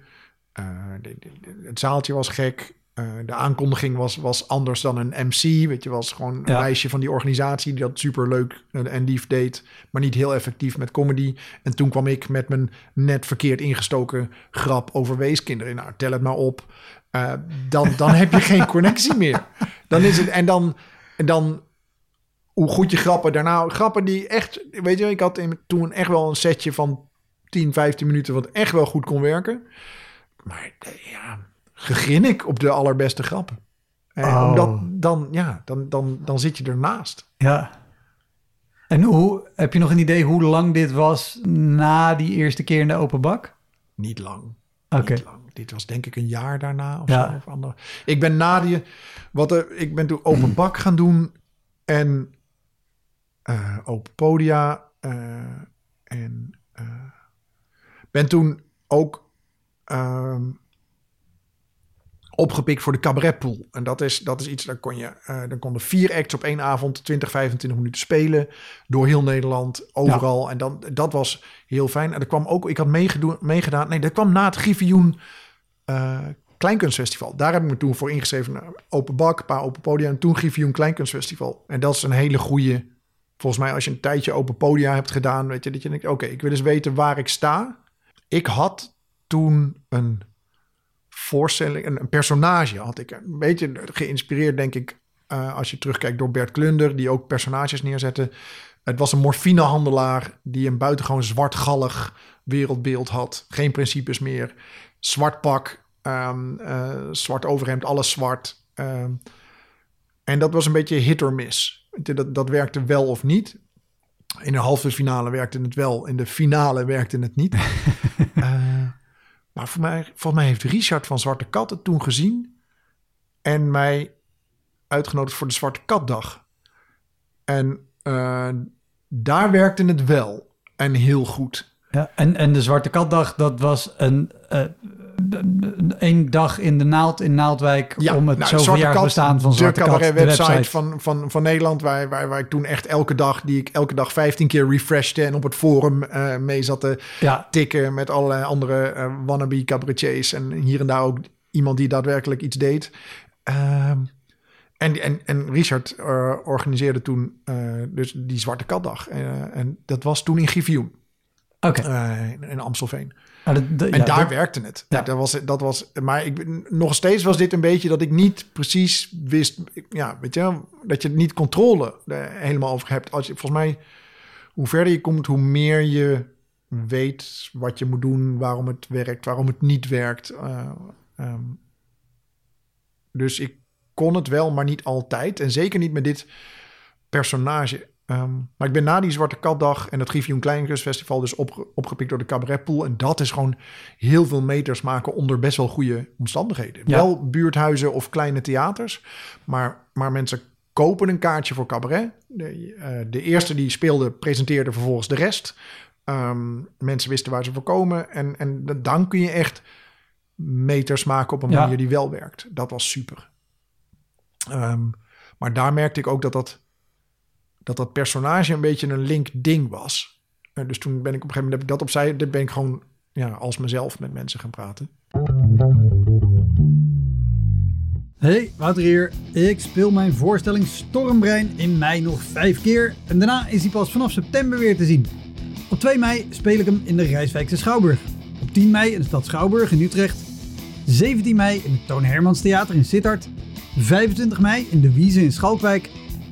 Eh, de- de- de- het zaaltje was gek. Eh, de aankondiging was, was anders dan een MC. Weet je, was gewoon een Ja. meisje van die organisatie die dat super leuk en lief deed, maar niet heel effectief met comedy. En toen kwam ik met mijn net verkeerd ingestoken grap over weeskinderen. Nou, tel het maar op. Eh, dan, dan heb je geen connectie meer. Dan is het en dan, en dan hoe goed je grappen daarna grappen die echt, weet je, ik had in- toen echt wel een setje van 10, 15 minuten wat echt wel goed kon werken. Maar eh, ja, gegrinnik op de allerbeste grappen. Eh, Oh. Omdat dan, ja, dan, dan, dan zit je ernaast. Ja. En hoe, heb je nog een idee hoe lang dit was na die eerste keer in de open bak? Niet lang. Oké. Niet lang. Dit was denk ik een jaar daarna of Ja. zo. Of ander. Ik ben na die, wat er, ik ben toen open bak gaan doen en eh, open podia en ben toen ook ehm, opgepikt voor de cabaretpool. En dat is, dat is iets, daar kon je, eh, dan konden vier acts op één avond 20, 25 minuten spelen. Door heel Nederland, overal. En dan, dat was heel fijn. En er kwam ook, ik had meegedaan, nee, dat kwam na het Griffioen eh, Kleinkunstfestival. Daar heb ik me toen voor ingeschreven. Open bak, een paar open podia. En toen Griffioen Kleinkunstfestival. En dat is een hele goede volgens mij als je een tijdje open podia hebt gedaan, weet je, dat je denkt, oké, ik wil eens weten waar ik sta. Ik had toen een voorstelling, een, een personage had ik. Een beetje geïnspireerd, denk ik, uh, als je terugkijkt door Bert Klunder, die ook personages neerzette. Het was een morfinehandelaar die een buitengewoon zwartgallig wereldbeeld had. Geen principes meer. Zwart pak, um, uh, zwart overhemd, alles zwart. Um, en dat was een beetje hit or miss. Dat, dat werkte wel of niet. In de halve finale werkte het wel. In de finale werkte het niet. uh, maar voor mij, mij heeft Richard van Zwarte Kat het toen gezien. En mij uitgenodigd voor de Zwarte Katdag. En uh, daar werkte het wel. En heel goed. Ja, en, en de Zwarte Katdag, dat was een, uh, een dag in de naald in Naaldwijk ja, om het nou, zoveel jaar bestaan van Zwarte de Kat. De website van, van, van Nederland, waar, waar, waar ik toen echt elke dag, die ik elke dag 15 keer refreshte en op het forum uh, mee zat te ja. tikken met allerlei andere uh, wannabe cabaretiers en hier en daar ook iemand die daadwerkelijk iets deed. Uh, en, en, en Richard uh, organiseerde toen dus die Zwarte Katdag. en dat was toen in Givioen. Oké. Okay. in Amstelveen. En ja, daar werkte het. Ja. Dat was, dat was, maar ik, nog steeds was dit een beetje dat ik niet precies wist. Ja, weet je, dat je niet controle helemaal over hebt. Als je, volgens mij, hoe verder je komt, hoe meer je weet wat je moet doen, waarom het werkt, waarom het niet werkt. Uh, um, dus ik kon het wel, maar niet altijd. En zeker niet met dit personage. Um, maar ik ben na die Zwarte Katdag en het Griffioen Kleinkunstfestival dus op, opgepikt door de cabaretpool. En dat is gewoon heel veel meters maken onder best wel goede omstandigheden. Ja. Wel buurthuizen of kleine theaters, maar, maar mensen kopen een kaartje voor cabaret. De, uh, de eerste die speelde presenteerde vervolgens de rest. Um, mensen wisten waar ze voor komen. En, en dan kun je echt meters maken op een manier die wel werkt. Dat was super. Um, maar daar merkte ik ook dat dat dat dat personage een beetje een link ding was. En dus toen ben ik op een gegeven moment heb ik dat opzij, dan ben ik gewoon ja, als mezelf met mensen gaan praten. Hey, Wouter hier. Ik speel mijn voorstelling Stormbrein in mei nog vijf keer en daarna is hij pas vanaf september weer te zien. Op 2 mei speel ik hem in de Rijswijkse Schouwburg. Op 10 mei in de stad Schouwburg in Utrecht. 17 mei in het Toon Hermans Theater in Sittard. 25 mei in de Wiese in Schalkwijk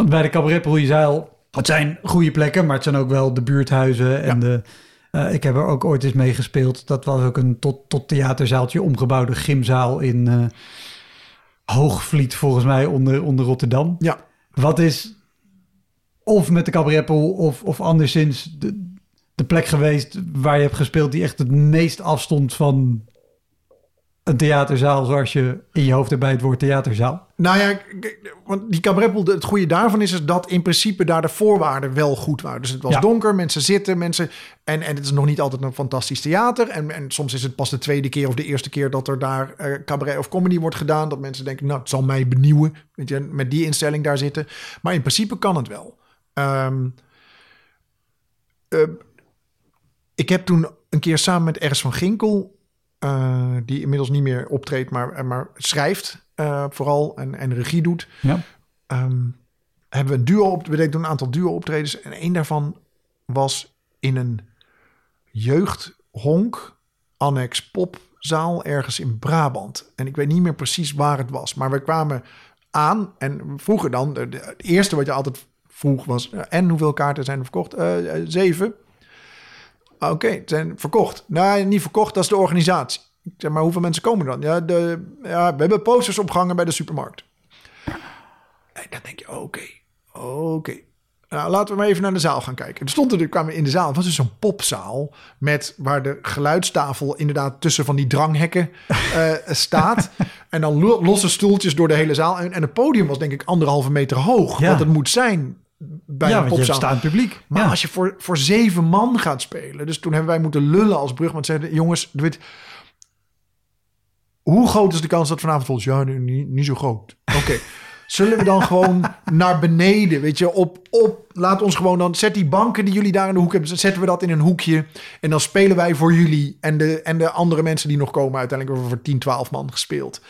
Want bij de cabaretpool, je zei al, het zijn goede plekken, maar het zijn ook wel de buurthuizen en de... Uh, ik heb er ook ooit eens mee gespeeld. Dat was ook een tot, tot theaterzaaltje omgebouwde gymzaal in uh, Hoogvliet, volgens mij, onder, onder Rotterdam. Ja. Wat is of met de cabaretpool of, of anderszins de, de plek geweest waar je hebt gespeeld die echt het meest afstond van een theaterzaal zoals je in je hoofd hebt bij het woord theaterzaal? Nou ja, want die cabaretpool, het goede daarvan is, is dat in principe daar de voorwaarden wel goed waren. Dus het was ja. donker, mensen zitten, mensen... En, en het is nog niet altijd een fantastisch theater. En, en soms is het pas de tweede keer of de eerste keer dat er daar uh, cabaret of comedy wordt gedaan. Dat mensen denken, nou, het zal mij benieuwen. Weet je, met die instelling daar zitten. Maar in principe kan het wel. Um, uh, ik heb toen een keer samen met Ernst van Ginkel uh, die inmiddels niet meer optreedt, maar, maar schrijft uh, vooral en, en regie doet. Ja. Um, hebben we een duo op, we deden een aantal duo optredens en een daarvan was in een jeugdhonk annex popzaal ergens in Brabant. En ik weet niet meer precies waar het was, maar we kwamen aan en vroegen dan, het eerste wat je altijd vroeg was, en hoeveel kaarten zijn er verkocht? zeven. Oké, okay, het zijn verkocht. Nee, niet verkocht, dat is de organisatie. Ik zeg maar, hoeveel mensen komen dan? Ja, de, ja we hebben posters opgehangen bij de supermarkt. En dan denk je, oké, okay, oké. Okay. Nou, laten we maar even naar de zaal gaan kijken. Er stond er, kwamen we in de zaal. Het was dus een popzaal met waar de geluidstafel inderdaad tussen van die dranghekken uh, staat. en dan losse stoeltjes door de hele zaal. En, en het podium was denk ik anderhalve meter hoog. Ja. Wat het moet zijn bij ja, een popzaal. staand publiek. Maar ja. als je voor, voor zeven man gaat spelen. Dus toen hebben wij moeten lullen als brug. Want zeiden, jongens, weet, hoe groot is de kans dat vanavond volgens Ja, nu- niet, niet zo groot. Oké. Zullen we dan gewoon naar beneden, weet je, op, op, laat ons gewoon dan, zet die banken die jullie daar in de hoek hebben, zetten we dat in een hoekje en dan spelen wij voor jullie en de, en de andere mensen die nog komen. Uiteindelijk hebben we voor 10, 12 man gespeeld.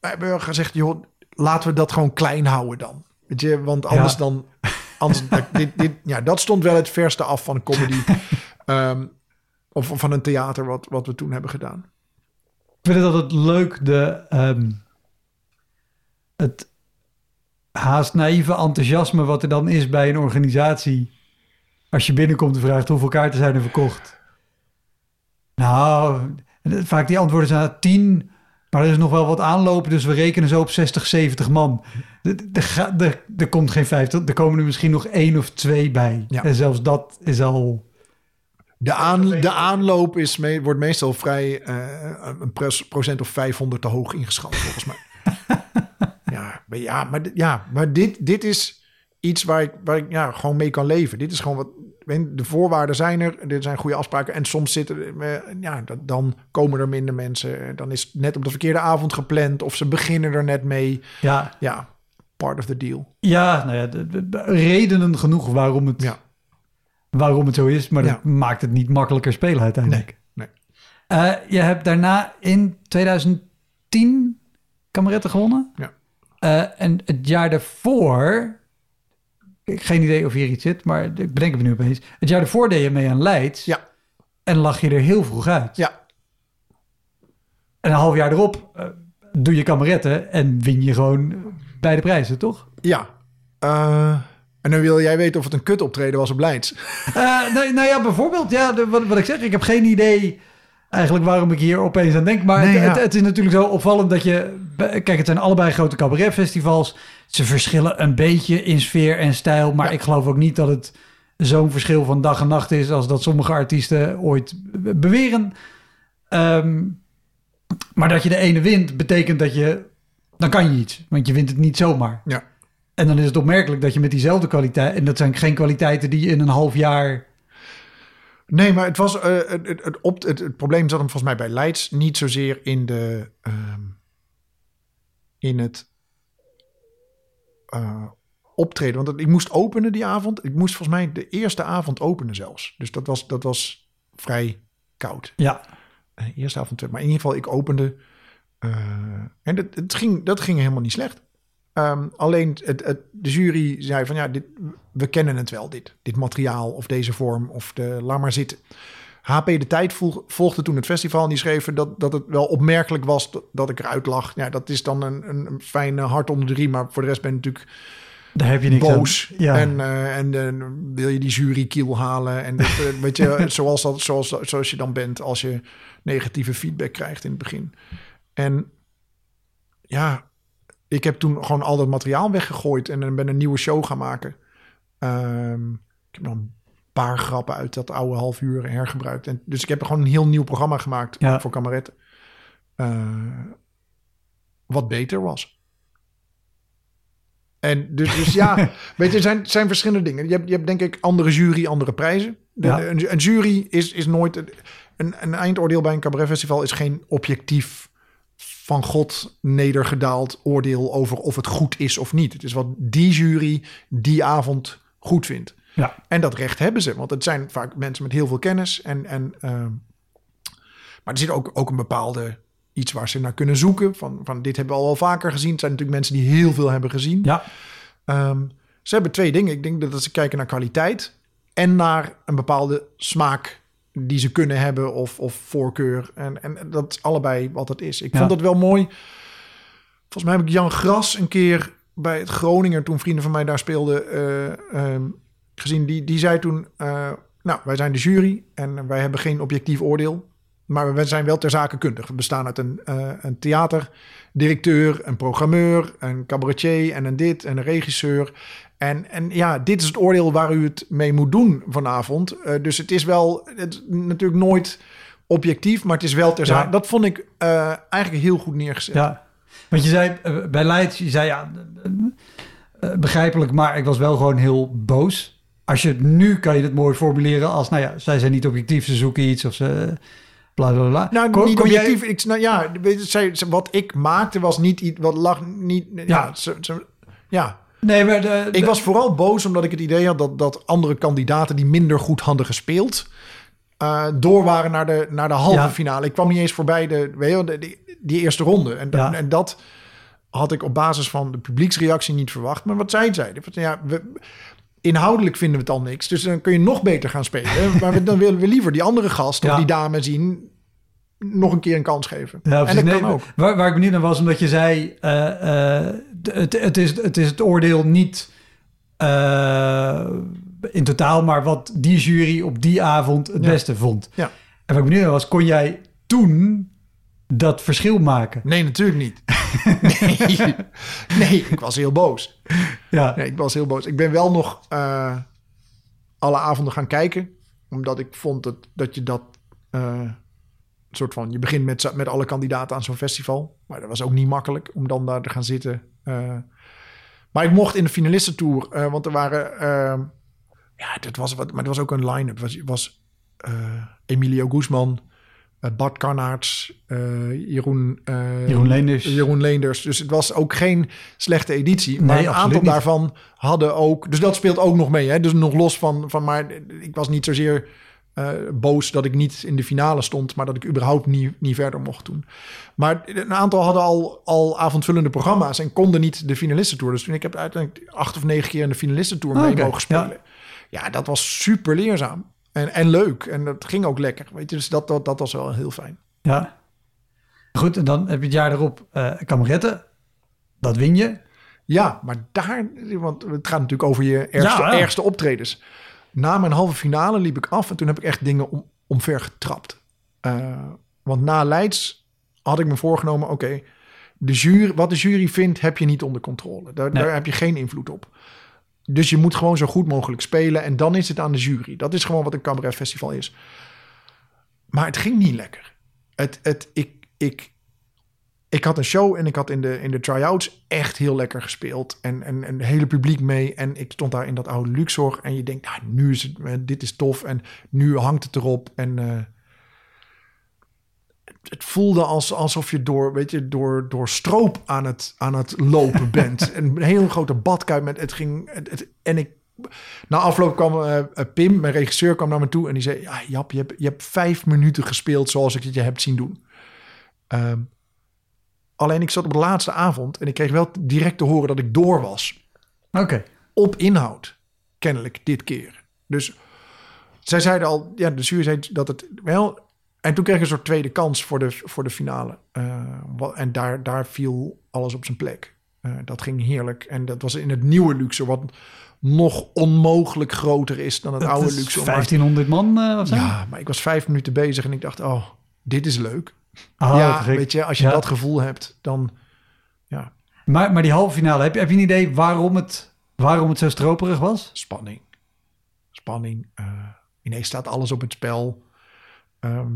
We hebben gezegd, joh, laten we dat gewoon klein houden dan. Weet je, want anders Ja. dan, anders, dit, dit, ja, dat stond wel het verste af van een comedy. Ehm, of van een theater wat, wat we toen hebben gedaan. Ik vind het altijd leuk, de, ehm, het haast naïeve enthousiasme wat er dan is bij een organisatie. Als je binnenkomt en vraagt hoeveel kaarten zijn er verkocht. Nou, vaak die antwoorden zijn tien, maar er is nog wel wat aanlopen, dus we rekenen zo op 60, 70 man. Er, komt geen 50, er komen er misschien nog één of twee bij. Ja. En zelfs dat is al... De, aan, de aanloop is wordt meestal vrij eh, een procent of 500 te hoog ingeschat, volgens mij. ja, maar, ja, maar, dit- ja, maar dit, dit is iets waar ik, waar ik ja, gewoon mee kan leven. Dit is gewoon wat. De voorwaarden zijn er, er zijn goede afspraken. En soms zitten, eh, ja, dan komen er minder mensen. Dan is het net op de verkeerde avond gepland. Of ze beginnen er net mee. Ja, Ja, part of the deal. ja, nou ja de- de- de redenen genoeg waarom het, Ja, waarom het zo is. Maar Ja. dat maakt het niet makkelijker spelen uiteindelijk. nee. Eh, je hebt daarna in 2010 kameretten gewonnen. Ja. Eh, en het jaar daarvoor... Ik geen idee of hier iets zit, maar ik bedenk het me nu opeens. Het jaar daarvoor deed je mee aan Leids. Ja. En lag je er heel vroeg uit. Ja, En een half jaar erop eh, doe je kameretten en win je gewoon beide prijzen, toch? ja. Eh, en dan wil jij weten of het een kut optreden was op Leids. Eh, nou, nou ja, bijvoorbeeld, ja, de- wat, wat ik zeg, ik heb geen idee eigenlijk waarom ik hier opeens aan denk. Maar Nee, het, ja. het, het is natuurlijk zo opvallend dat je... Kijk, het zijn allebei grote cabaretfestivals. Ze verschillen een beetje in sfeer en stijl. Maar Ja. ik geloof ook niet dat het zo'n verschil van dag en nacht is... als dat sommige artiesten ooit be- beweren. Ehm, maar dat je de ene wint, betekent dat je... Dan kan je iets, want je wint het niet zomaar. Ja. En dan is het opmerkelijk dat je met diezelfde kwaliteit... en dat zijn geen kwaliteiten die je in een half jaar... Nee, maar het, was, eh, het, het, het, op, het, het probleem zat hem volgens mij bij Leids niet zozeer in, de, ehm, in het eh, optreden. Want ik moest openen die avond. Ik moest volgens mij de eerste avond openen zelfs. Dus dat was, dat was vrij koud. Ja, Eh, eerste avond, tweede. maar in ieder geval, ik opende. eh, en dat, het ging, dat ging helemaal niet slecht. Ehm, alleen het, het, de jury zei van ja, dit, we kennen het wel, dit, dit materiaal of deze vorm of de laat maar zitten. HP De Tijd volg- volgde toen het festival en die schreven dat, dat het wel opmerkelijk was dat, dat ik eruit lag. Ja, dat is dan een, een, een fijn eh, hart onder de riem, maar voor de rest ben ik natuurlijk daar heb je niks boos. aan. Ja. En, eh, en eh, wil je die jury kiel halen. En dat, eh, weet je, zoals, dat, zoals, zoals je dan bent als je negatieve feedback krijgt in het begin. En ja, ik heb toen gewoon al dat materiaal weggegooid en ben een nieuwe show gaan maken. Ehm, ik heb nog een paar grappen uit dat oude half uur hergebruikt. En, dus ik heb gewoon een heel nieuw programma gemaakt Ja. voor kameretten. Eh, wat beter was. En dus, dus ja, weet je, er zijn, zijn verschillende dingen. Je hebt, je hebt denk ik andere jury, andere prijzen. De- Ja. een, een jury is, is nooit... Een, een eindoordeel bij een cabaretfestival is geen objectief van God nedergedaald oordeel over of het goed is of niet. Het is wat die jury die avond goed vindt. Ja. En dat recht hebben ze, want het zijn vaak mensen met heel veel kennis. En, en, ehm, maar er zit ook, ook een bepaalde iets waar ze naar kunnen zoeken. Van, van dit hebben we al wel vaker gezien. Het zijn natuurlijk mensen die heel veel hebben gezien. Ja, Ehm, ze hebben twee dingen. Ik denk dat ze kijken naar kwaliteit en naar een bepaalde smaak die ze kunnen hebben of, of voorkeur. En, en dat is allebei wat het is. Ik Ja. vond dat wel mooi. Volgens mij heb ik Jan Gras een keer bij het Groninger, toen vrienden van mij daar speelden, eh, ehm, gezien. Die, die zei toen, eh, nou, wij zijn de jury en wij hebben geen objectief oordeel. Maar we zijn wel ter zake kundig. We bestaan uit een, eh, een theaterdirecteur, een programmeur, een cabaretier en een dit en een regisseur. En, en ja, dit is het oordeel waar u het mee moet doen vanavond. Eh, dus het is wel het, natuurlijk nooit objectief, maar het is wel ter Ja. zake. Dat vond ik eigenlijk heel goed neergezet. ja. Want je zei bij Leids, je zei ja, begrijpelijk, maar ik was wel gewoon heel boos. Als je het nu kan je het mooi formuleren als, nou ja, zij zijn niet objectief, ze zoeken iets of ze bla bla bla. Nou, Kon- niet kon jij- objectief. Ik, nou, ja, wat ik maakte was niet iets wat lag niet. Ja, Ja. ze- ze- ja. Nee, maar de, ik de- was vooral boos omdat ik het idee had dat, dat andere kandidaten die minder goed hadden gespeeld. eh, door waren naar de, naar de halve Ja. finale. Ik kwam niet eens voorbij de, weet je, de, die, die eerste ronde. En, Ja. en dat had ik op basis van de publieksreactie niet verwacht. Maar wat zij zeiden, ja, we, inhoudelijk vinden we het al niks. Dus dan kun je nog beter gaan spelen. maar dan willen we liever die andere gast of Ja. die dame zien nog een keer een kans geven. Ja, en dat Nee, kan ook. Waar, waar ik benieuwd naar was, omdat je zei... eh, eh, het, het, is, het is het oordeel niet eh, in totaal... maar wat die jury op die avond het Ja. beste vond. Ja. En wat ik benieuwd naar was, kon jij toen dat verschil maken? Nee, natuurlijk niet. nee. nee, ik was heel boos. Ja, Nee, ik was heel boos. Ik ben wel nog eh, alle avonden gaan kijken. Omdat ik vond dat, dat je dat... eh, soort van... Je begint met, met alle kandidaten aan zo'n festival. Maar dat was ook niet makkelijk om dan daar te gaan zitten. eh. maar ik mocht in de finalistentour... eh, want er waren... ja, dat was wat... Maar er was ook een line-up. Het was, was Emilio Guzman... eh, Bart Karnaerts, eh, Jeroen, eh, Jeroen Leenders. Jeroen Leenders. Dus het was ook geen slechte editie. Maar Nee, een aantal niet. daarvan hadden ook... Dus dat speelt ook nog mee. Hè? Dus nog los van... van maar ik was niet zozeer boos dat ik niet in de finale stond... maar dat ik überhaupt niet, niet verder mocht doen. Maar een aantal hadden al, al avondvullende programma's... en konden niet de finalistentour. Dus toen ik heb uiteindelijk acht of negen keer in de finalistentour Ah, mee mogen spelen. Ja. dat was super leerzaam. En, en leuk. En dat ging ook lekker. Weet je? Dus dat, dat, dat was wel heel fijn. ja. Goed, en dan heb je het jaar erop eh kameretten. Dat win je. Ja, maar daar, want het gaat natuurlijk over je ergste, Ja, ergste optredens. Na mijn halve finale liep ik af en toen heb ik echt dingen om, omver getrapt. Eh, want na Leids had ik me voorgenomen, oké, de jury, wat de jury vindt heb je niet onder controle. Daar, Nee. daar heb je geen invloed op. Dus je moet gewoon zo goed mogelijk spelen en dan is het aan de jury. Dat is gewoon wat een cabaretfestival is. Maar het ging niet lekker. Het, het, ik, ik, ik had een show en ik had in de, in de try-outs echt heel lekker gespeeld. En, en, het hele publiek mee. En ik stond daar in dat oude Luxor. En je denkt, nou, nu is het, eh, dit is tof. En nu hangt het erop. En eh, het, voelde als, alsof je door, weet je, door, door stroop aan het, aan het lopen bent. en een hele grote badkuip met het ging. Het, het- en ik. Na afloop kwam eh, eh, Pim, mijn regisseur, kwam naar me toe en die zei: Ja, Jap, je hebt, je hebt vijf minuten gespeeld zoals ik het je heb zien doen. Ehm, alleen ik zat op de laatste avond en ik kreeg wel direct te horen dat ik door was. Oké. Op inhoud, kennelijk dit keer. Dus zij zeiden al, ja, de jury zei dat het wel. En toen kreeg ik een soort tweede kans voor de, voor de finale. Eh, en daar, daar viel alles op zijn plek. Eh, dat ging heerlijk. En dat was in het nieuwe Luxor, wat nog onmogelijk groter is dan het Dat oude. Maar- 1500 man eh, of zo? ja, maar ik was vijf minuten bezig en ik dacht, oh, dit is leuk. Oh, ja, weet je, als je Ja. dat gevoel hebt, dan ja, Maar, maar die halve finale, heb je, heb je een idee waarom het, waarom het zo stroperig was? spanning. Spanning. eh, ineens staat alles op het spel. Ehm,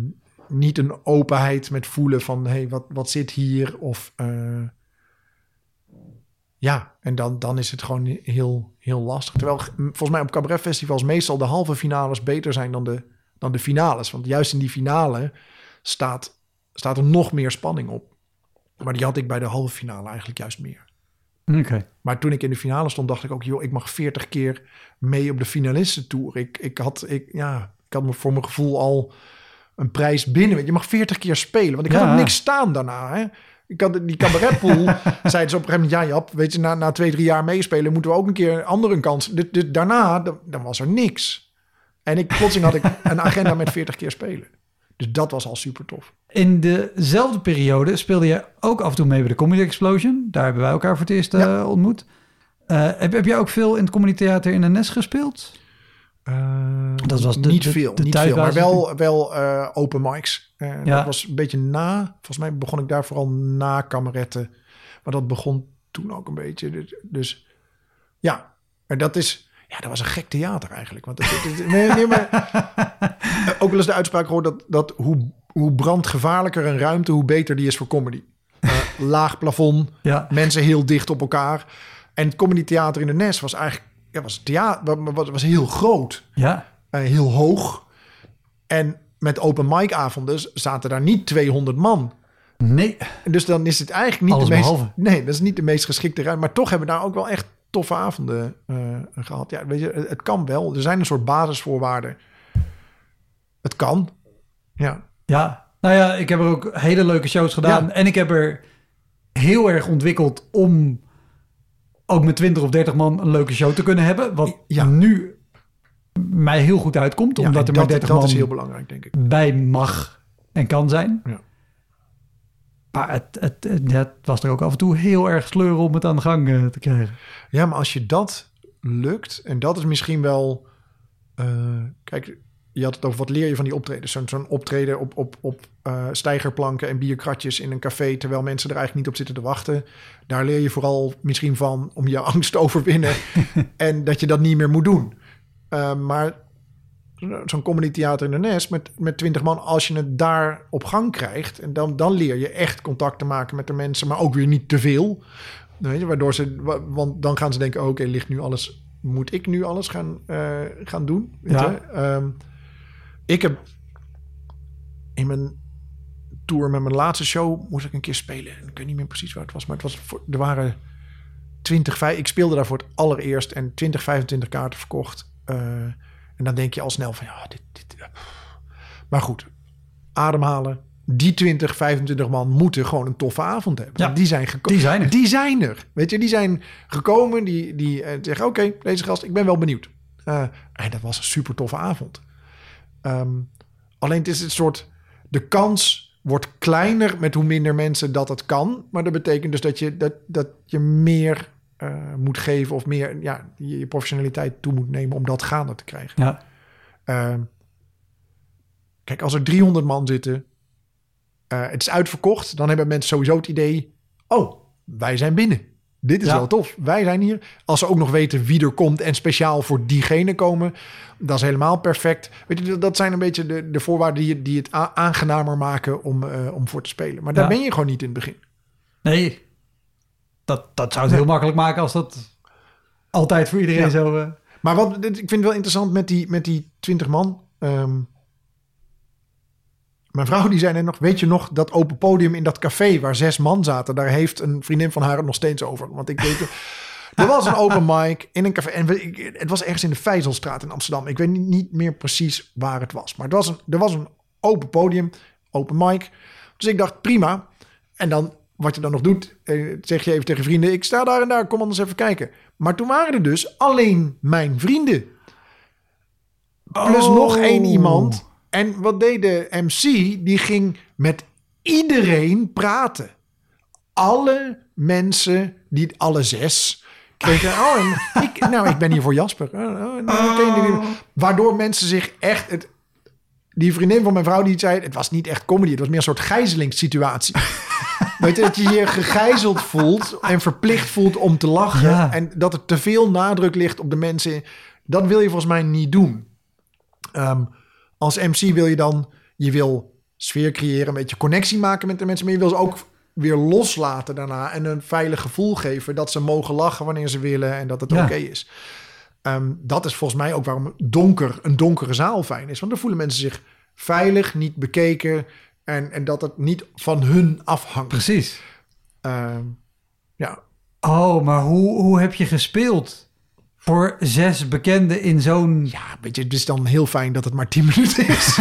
niet een openheid met voelen van, hé, hey, wat, wat zit hier? Of eh, ja, en dan, dan is het gewoon heel, heel lastig. Terwijl g- volgens mij op cabaretfestivals meestal de halve finales beter zijn dan de, dan de finales. Want juist in die finale staat, staat er nog meer spanning op. Maar die had ik bij de halve finale eigenlijk juist meer. Maar toen ik in de finale stond, dacht ik ook, joh, ik mag 40 keer mee op de finalistentour. Ik, ik, had, ik, ja, ik had me voor mijn gevoel al een prijs binnen. Want Je mag 40 keer spelen, want ik had Ja. ook niks staan daarna. Hè? Ik had die cabaretpool, zeiden ze op een gegeven moment, ja Jap, weet je, na, na twee, drie jaar meespelen moeten we ook een keer een andere kans. Dus daarna, dan, dan was er niks. En ik, plotseling had ik een agenda met 40 keer spelen. Dus dat was al super tof. In dezelfde periode speelde je ook af en toe mee bij de Comedy Explosion. Daar hebben wij elkaar voor het eerst eh, ontmoet. Eh, heb, heb jij ook veel in het Comedy Theater in de Nes gespeeld? Eh, Dat was de- niet de- veel, de niet veel, maar wel, wel eh, open mics. Eh, Ja. Dat was een beetje na, volgens mij begon ik daar vooral na kameretten. Maar dat begon toen ook een beetje. Dus, dus ja, maar dat is, ja, dat was een gek theater eigenlijk. Want het, het- het- nee, nee, maar ook wel eens de uitspraak gehoord dat, dat hoe, hoe brandgevaarlijker een ruimte, hoe beter die is voor comedy. Laag plafond, Ja. mensen heel dicht op elkaar. En het Comedy Theater in de Nes was eigenlijk ja, was, theater, was, was heel groot. Ja. Uh, heel hoog. En met open mic avonden zaten daar niet 200 man. Nee. Dus dan is het eigenlijk niet Alles de meest... behalve. Nee, dat is niet de meest geschikte ruimte. Maar toch hebben we daar ook wel echt toffe avonden uh, gehad. Ja, weet je, het, kan wel. Er zijn een soort basisvoorwaarden. Het kan. Ja. Ja. Nou ja, ik heb er ook hele leuke shows gedaan. Ja. En ik heb er heel erg ontwikkeld om ook met 20 of 30 man een leuke show te kunnen hebben. Wat Ja. nu mij heel goed uitkomt. Omdat er maar dat, 30 dat man is heel belangrijk, denk ik. bij mag en kan zijn. Ja. Maar het, het, het, het was er ook af en toe heel erg sleuren om het aan de gang eh, te krijgen. Ja, maar als je dat lukt, en dat is misschien wel. eh, kijk, je had het over wat leer je van die optredens. Zo'n zo'n optreden op, op, op eh, stijgerplanken en bierkratjes in een café, terwijl mensen er eigenlijk niet op zitten te wachten. Daar leer je vooral misschien van om je angst te overwinnen en dat je dat niet meer moet doen. Eh, maar zo'n comedy theater in de Nes met, met 20 man, als je het daar op gang krijgt, en dan, dan leer je echt contact te maken met de mensen, maar ook weer niet te veel. Weet je, waardoor ze, wa- want dan gaan ze denken: oké, ligt nu alles, moet ik nu alles gaan, eh, gaan doen? Weet Ja. je? Ehm, ik heb in mijn tour met mijn laatste show moest ik een keer spelen. Ik weet niet meer precies waar het was, maar het was voor, er waren 20, vij- ik speelde daar voor het allereerst en 20, 25 kaarten verkocht. Eh, en dan denk je al snel van ja, dit, dit maar goed, ademhalen. Die 20, 25 man moeten gewoon een toffe avond hebben. Ja, die zijn gekomen. die zijn er. Die zijn er. Weet je, die zijn gekomen. Die, die eh, zeggen: Oké, deze gast, ik ben wel benieuwd. Eh, en dat was een super toffe avond. Ehm, alleen het is een soort. De kans wordt kleiner met hoe minder mensen dat het kan. Maar dat betekent dus dat je, dat, dat je meer eh, moet geven of meer ja, je, je professionaliteit toe moet nemen om dat gaande te krijgen. Ja, Ehm, kijk, als er 300 man zitten, eh, het is uitverkocht, dan hebben mensen sowieso het idee: oh, wij zijn binnen. Dit is Ja. wel tof. Wij zijn hier. Als ze ook nog weten wie er komt en speciaal voor diegene komen, dat is helemaal perfect. Weet je, dat- zijn een beetje de, de voorwaarden die, die het aangenamer maken om, eh, om voor te spelen. Maar daar Ja. ben je gewoon niet in het begin. nee. Dat, dat zou het heel makkelijk maken als dat altijd voor iedereen Ja. zo... eh, Maar wat ik vind het wel interessant met die, met die 20 man. Ehm, mijn vrouw die zei net nog, weet je nog dat open podium in dat café waar zes man zaten, daar heeft een vriendin van haar het nog steeds over. Want ik weet, er was een open mic in een café en we- het was ergens in de Vijzelstraat in Amsterdam. Ik weet niet, niet meer precies waar het was, maar het was een, er was een open podium, open mic. Dus ik dacht prima. En dan wat je dan nog doet, eh, zeg je even tegen vrienden, ik sta daar en daar, kom anders even kijken. Maar toen waren er dus alleen mijn vrienden. Plus Oh. nog één iemand. En wat deed de MC? Die ging met iedereen praten. Alle mensen, die alle zes, kregen... Oh, en ik, nou, ik ben hier voor Jasper. Oh, oh, nou, die- Waardoor mensen zich echt... Het, die vriendin van mijn vrouw die zei... Het was niet echt comedy, het was meer een soort gijzelingssituatie. Weet je, dat je je gegijzeld voelt en verplicht voelt om te lachen. Ja. En dat er te veel nadruk ligt op de mensen. Dat wil je volgens mij niet doen. Ehm, als MC wil je dan, je wil sfeer creëren, een beetje connectie maken met de mensen, maar je wil ze ook weer loslaten daarna en een veilig gevoel geven dat ze mogen lachen wanneer ze willen en dat het Ja. oké is. Ehm, dat is volgens mij ook waarom donker, een donkere zaal fijn is. Want dan voelen mensen zich veilig, niet bekeken en, en dat het niet van hun afhangt. Precies. Ehm, ja, Oh, maar hoe, hoe heb je gespeeld? Voor zes bekenden in zo'n... Ja, weet je, het is dan heel fijn dat het maar 10 minuten is.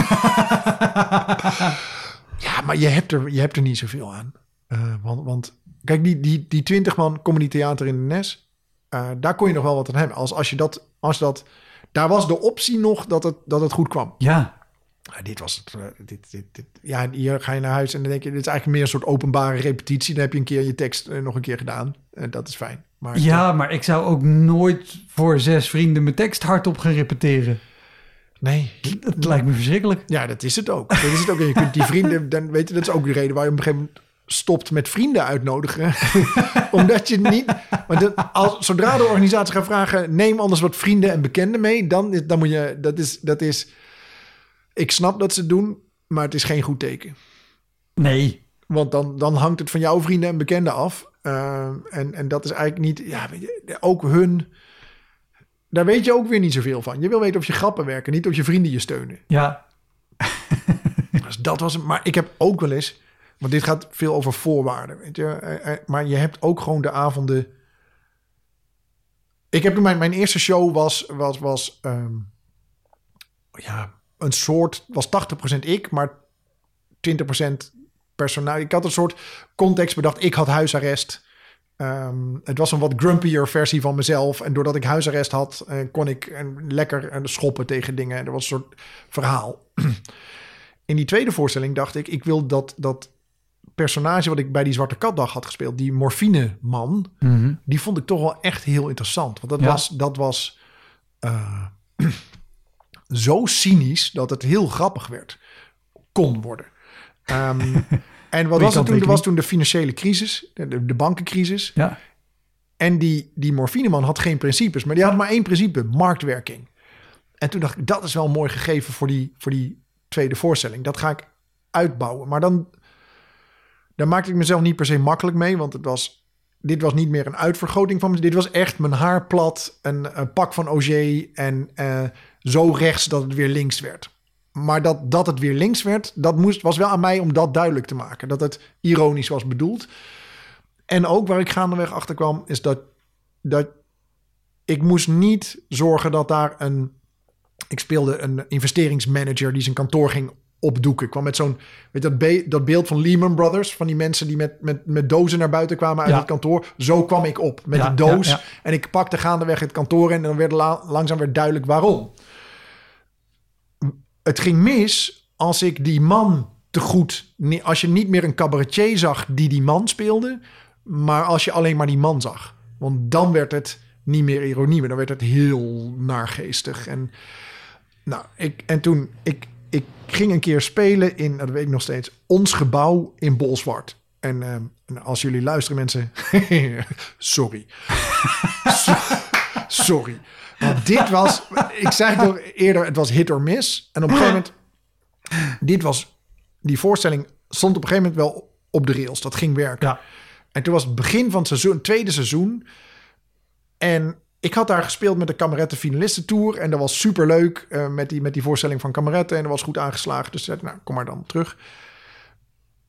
ja, maar je hebt, er, je hebt er niet zoveel aan. Eh, want, want kijk, die, die, die 20 man comedy theater in de Nes, eh, daar kon je nog wel wat aan hebben. Als, als je dat, als dat, daar was de optie nog dat het, dat het goed kwam. Ja, Ja, dit was het. eh, dit, dit, dit. Ja, hier ga je naar huis en dan denk je, dit is eigenlijk meer een soort openbare repetitie. Dan heb je een keer je tekst nog een keer gedaan. En dat is fijn. Maar ja, maar ik zou ook nooit voor zes vrienden mijn tekst hardop gaan repeteren. nee, Dat lijkt me verschrikkelijk. Ja, dat is het ook. Dat is het ook. En je kunt die vrienden, dan weet je, dat is ook de reden waar je op een gegeven moment stopt met vrienden uitnodigen. Omdat je niet. Want als, zodra de organisatie gaat vragen, neem anders wat vrienden en bekenden mee, dan, dan moet je. Dat is, dat is. Ik snap dat ze het doen, maar het is geen goed teken. Nee. Want dan, dan hangt het van jouw vrienden en bekenden af. Ehm, en, en dat is eigenlijk niet, ja, weet je, ook hun, daar weet je ook weer niet zoveel van. Je wil weten of je grappen werken, niet of je vrienden je steunen. Ja, Dus dat was, maar ik heb ook wel eens, want dit gaat veel over voorwaarden, weet je, eh, eh, maar je hebt ook gewoon de avonden. Ik heb mijn, mijn eerste show was, was, was ehm, ja, een soort, was 80% ik, maar 20% personeel. Ik had een soort context bedacht. Ik had huisarrest. Ehm, het was een wat grumpier versie van mezelf. En doordat ik huisarrest had, eh, kon ik eh, lekker eh, schoppen tegen dingen. En er was een soort verhaal. In die tweede voorstelling dacht ik, ik wil dat, dat personage wat ik bij die Zwarte Katdag had gespeeld, die morfine man, Mhm. die vond ik toch wel echt heel interessant. Want dat Ja. was, dat was zo cynisch dat het heel grappig werd. Kon worden. Ehm, en wat was het toen? Er was toen de financiële crisis, de, bankencrisis. ja. En die, die morfineman had geen principes, maar die had maar één principe: marktwerking. En toen dacht ik, dat is wel een mooi gegeven voor die, voor die tweede voorstelling. Dat ga ik uitbouwen. Maar dan, daar maakte ik mezelf niet per se makkelijk mee, want het was, dit was niet meer een uitvergroting van me. Dit was echt mijn haar plat, een, een pak van Auger en eh, zo rechts dat het weer links werd. Maar dat, dat het weer links werd, dat moest, was wel aan mij om dat duidelijk te maken. Dat het ironisch was bedoeld. En ook waar ik gaandeweg achter kwam, is dat, dat ik moest niet zorgen dat daar een. Ik speelde een investeringsmanager die zijn kantoor ging opdoeken. Ik kwam met zo'n. Weet dat, be- dat beeld van Lehman Brothers. Van die mensen die met, met, met dozen naar buiten kwamen uit Ja. het kantoor. Zo kwam ik op met Ja, die doos. ja. En ik pakte gaandeweg het kantoor in. En dan werd la- langzaam weer duidelijk waarom. Het ging mis als ik die man te goed. Als je niet meer een cabaretier zag die die man speelde. Maar als je alleen maar die man zag. Want dan werd het niet meer ironie, maar dan werd het heel naargeestig. En, nou, ik, en toen, ik, ik ging een keer spelen in, dat weet ik nog steeds, ons gebouw in Bolsward. En, ehm, als jullie luisteren, mensen, sorry. So- sorry. Want dit was, ik zei het al eerder, het was hit or miss. En op een gegeven moment, dit was, die voorstelling stond op een gegeven moment wel op de rails. Dat ging werken. Ja. En toen was het begin van het seizoen, tweede seizoen. En ik had daar gespeeld met de Kameretten Finalisten Tour. En dat was super leuk met, die, met die voorstelling van Kameretten. En dat was goed aangeslagen. Dus zei, nou, kom maar dan terug.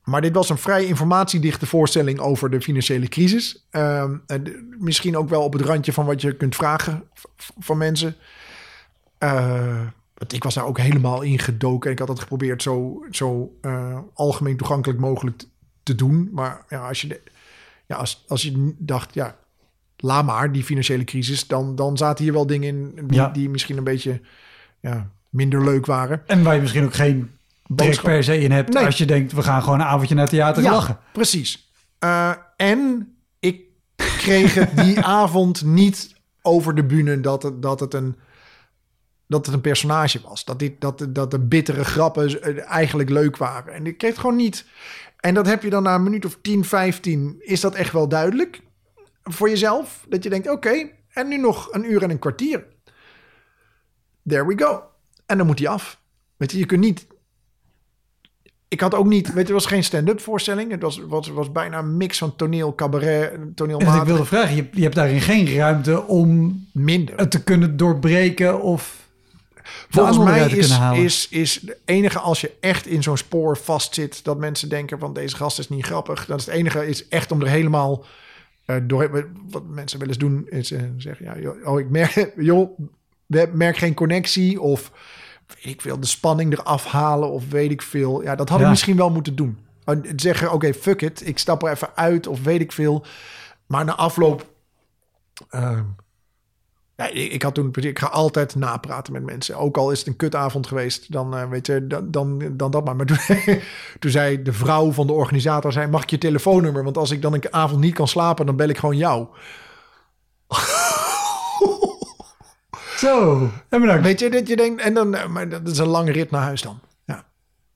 Maar dit was een vrij informatiedichte voorstelling over de financiële crisis. Ehm, en misschien ook wel op het randje van wat je kunt vragen van mensen. Want ik was daar ook helemaal in gedoken. En ik had het geprobeerd zo, zo eh, algemeen toegankelijk mogelijk te, doen. Maar ja, als je, de- ja, als, als je dacht, ja, laat maar die financiële crisis. Dan, dan zaten hier wel dingen in die, Ja. die misschien een beetje ja, minder leuk waren. En waar je misschien ook geen Boodschap. per se in hebt Nee. als je denkt, we gaan gewoon een avondje naar het theater lachen. Precies. Eh, en ik kreeg het die avond niet over de bühne dat het, dat het een dat het een personage was. Dat, dit, dat, dat de bittere grappen eh, eigenlijk leuk waren. En ik kreeg het gewoon niet. En dat heb je dan na een minuut of 10, 15. Is dat echt wel duidelijk voor jezelf? Dat je denkt, oké, en nu nog een uur en een kwartier. There we go. En dan moet hij af. Weet je, je kunt niet ik had ook niet, weet je, het was geen stand-up voorstelling. Het was, was, was bijna een mix van toneel, cabaret, En wat ik wilde vragen, je, je hebt daarin geen ruimte om Minder. het te kunnen doorbreken of Volgens mij is, is, is de enige als je echt in zo'n spoor vastzit... dat mensen denken van deze gast is niet grappig. Dat is het enige is echt om er helemaal eh, door... Wat mensen wel eens doen is eh, zeggen... Ja, joh, oh, ik merk, joh, merk geen connectie of... Ik veel, de spanning eraf halen of weet ik veel. Ja, dat we Ja. misschien wel moeten doen. Eh, Zeggen, oké, fuck it, ik stap er even uit of weet ik veel. Maar na afloop... ehm, ja, ik, ik had toen, ik ga altijd napraten met mensen. Ook al is het een kutavond geweest, dan eh, weet je, dan, dan, dan dat maar. Maar toen, toen zei de vrouw van de organisator, zei, mag ik je telefoonnummer? Want als ik dan een avond niet kan slapen, dan bel ik gewoon jou. Zo, en bedankt. Weet je, dat je denkt, en dan, eh, maar dat is een lange rit naar huis dan. Ja.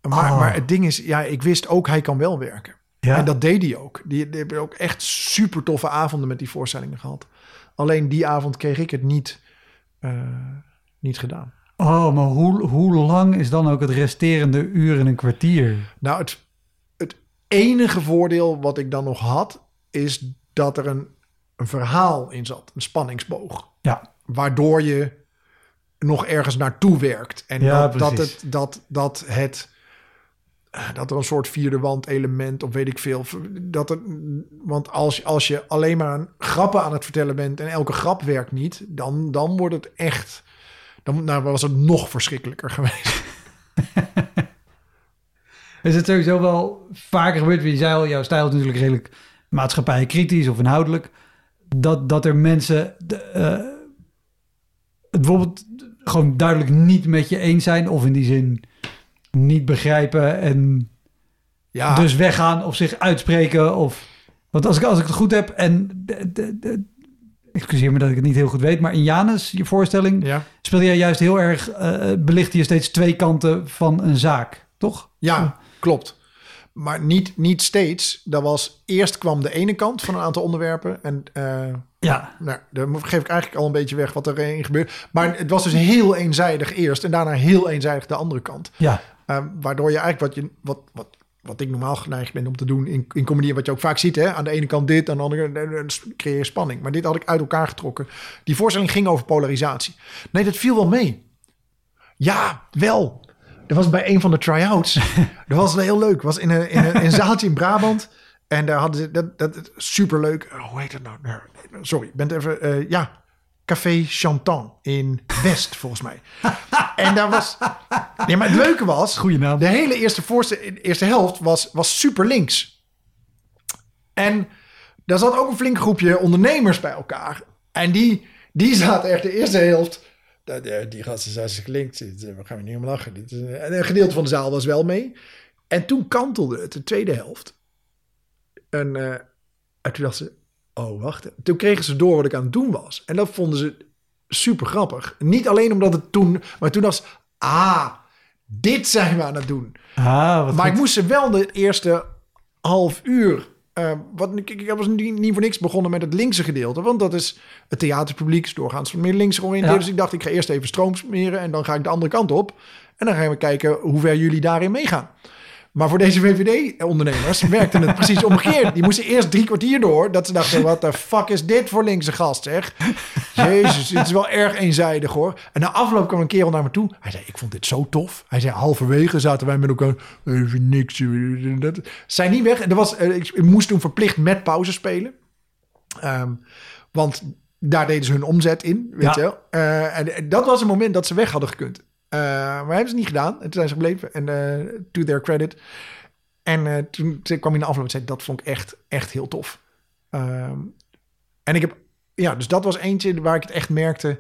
Maar, Oh. maar het ding is, ja, ik wist ook, hij kan wel werken. Ja. En dat deed hij ook. Die, die hebben ook echt super toffe avonden met die voorstellingen gehad. Alleen die avond kreeg ik het niet, eh, niet gedaan. Oh, maar hoe, hoe lang is dan ook het resterende uur en een kwartier? Nou, het, het enige voordeel wat ik dan nog had, is dat er een, een verhaal in zat, een spanningsboog. Ja, Waardoor je nog ergens naartoe werkt. En Ja, dat, dat, het, dat, dat het eh, dat er een soort vierde wand element of weet ik veel. Dat het, want als, als je alleen maar grappen aan het vertellen bent en elke grap werkt niet, dan, dan wordt het echt. Dan nou, was het nog verschrikkelijker geweest. is het sowieso wel vaker gebeurd. Je zei al, jouw stijl is natuurlijk redelijk maatschappijkritisch of inhoudelijk. Dat, dat er mensen de, eh, het bijvoorbeeld gewoon duidelijk niet met je eens zijn. Of in die zin niet begrijpen en Ja, dus weggaan of zich uitspreken. Of, want als ik, als ik het goed heb en... De, de, de- excuseer me dat ik het niet heel goed weet, maar in Janus, je voorstelling, ja. speel jij juist heel erg, eh belicht je steeds twee kanten van een zaak, toch? ja klopt. Maar niet, niet steeds. Dat was, eerst kwam de ene kant van een aantal onderwerpen. En eh, Ja, Nou, dan geef ik eigenlijk al een beetje weg wat erin gebeurt. Maar het was dus heel eenzijdig eerst en daarna heel eenzijdig de andere kant. ja, Eh, waardoor je eigenlijk wat, je, wat, wat, wat ik normaal geneigd ben om te doen in, in comedy, wat je ook vaak ziet, hè? aan de ene kant dit, aan de andere kant creëer je spanning. Maar dit had ik uit elkaar getrokken. Die voorstelling ging over polarisatie. Nee, dat viel wel mee. Ja, wel. Dat was bij een van de try-outs. dat was heel leuk. was in een, in een, in een zaaltje in Brabant. En daar hadden ze dat, dat, dat superleuk. Oh, hoe heet het nou? Sorry, ik ben het even. eh, ja, Café Chantan in West, volgens mij. en daar was. Nee, maar het leuke was. Goeie naam. De hele eerste, voorste, eerste helft was, was super links. En daar zat ook een flink groepje ondernemers bij elkaar. En die, die zaten echt de eerste helft. Eh, Die gasten zijn dit, eh, We gaan weer niet om lachen. Dit is, en een gedeelte van de zaal was wel mee. En toen kantelde het, de tweede helft. En, eh, en toen dachten ze, oh wacht. Toen kregen ze door wat ik aan het doen was. En dat vonden ze super grappig. Niet alleen omdat het toen, maar toen ze, ah, dit zijn we aan het doen. ah, wat Maar ik moest ze wel de eerste half uur. Eh, wat, ik, ik was niet, niet voor niks begonnen met het linkse gedeelte. Want dat is het theaterpubliek, is doorgaans meer links georiënteerd. Ja. Dus ik dacht, ik ga eerst even stroom smeren en dan ga ik de andere kant op. En dan gaan we kijken hoe ver jullie daarin meegaan. Maar voor deze VVD-ondernemers werkte het precies omgekeerd. Die moesten eerst drie kwartier door. Dat ze dachten, wat de fuck is dit voor linkse gast, zeg. Jezus, dit is wel erg eenzijdig, hoor. En na afloop kwam een kerel naar me toe. Hij zei, ik vond dit zo tof. Hij zei, halverwege zaten wij met elkaar... Even niks. Dat. Zijn niet weg. Er was, eh, ik moest toen verplicht met pauze spelen. Ehm, want daar deden ze hun omzet in, weet Ja. je wel. Eh, en, en dat was een moment dat ze weg hadden gekund. Eh, maar hebben ze niet gedaan. En toen zijn ze gebleven. En eh, to their credit. En eh, toen kwam hij in de afloop en zei, dat vond ik echt, echt heel tof. Ehm, en ik heb, ja, dus dat was eentje waar ik het echt merkte.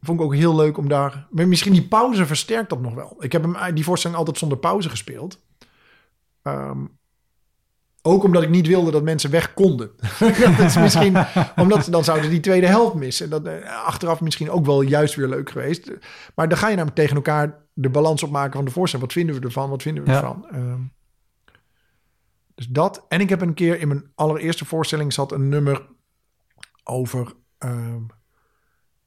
Vond ik ook heel leuk om daar. Maar misschien die pauze versterkt dat nog wel. Ik heb hem die voorstelling altijd zonder pauze gespeeld. Ehm, ook omdat ik niet wilde dat mensen weg konden. dat is misschien omdat ze dan zouden die tweede helft missen. Dat eh, achteraf misschien ook wel juist weer leuk geweest. Maar dan ga je namelijk tegen elkaar de balans opmaken van de voorstelling. Wat vinden we ervan? Wat vinden we Ja. ervan? Ehm, dus dat. En ik heb een keer in mijn allereerste voorstelling zat een nummer over ehm,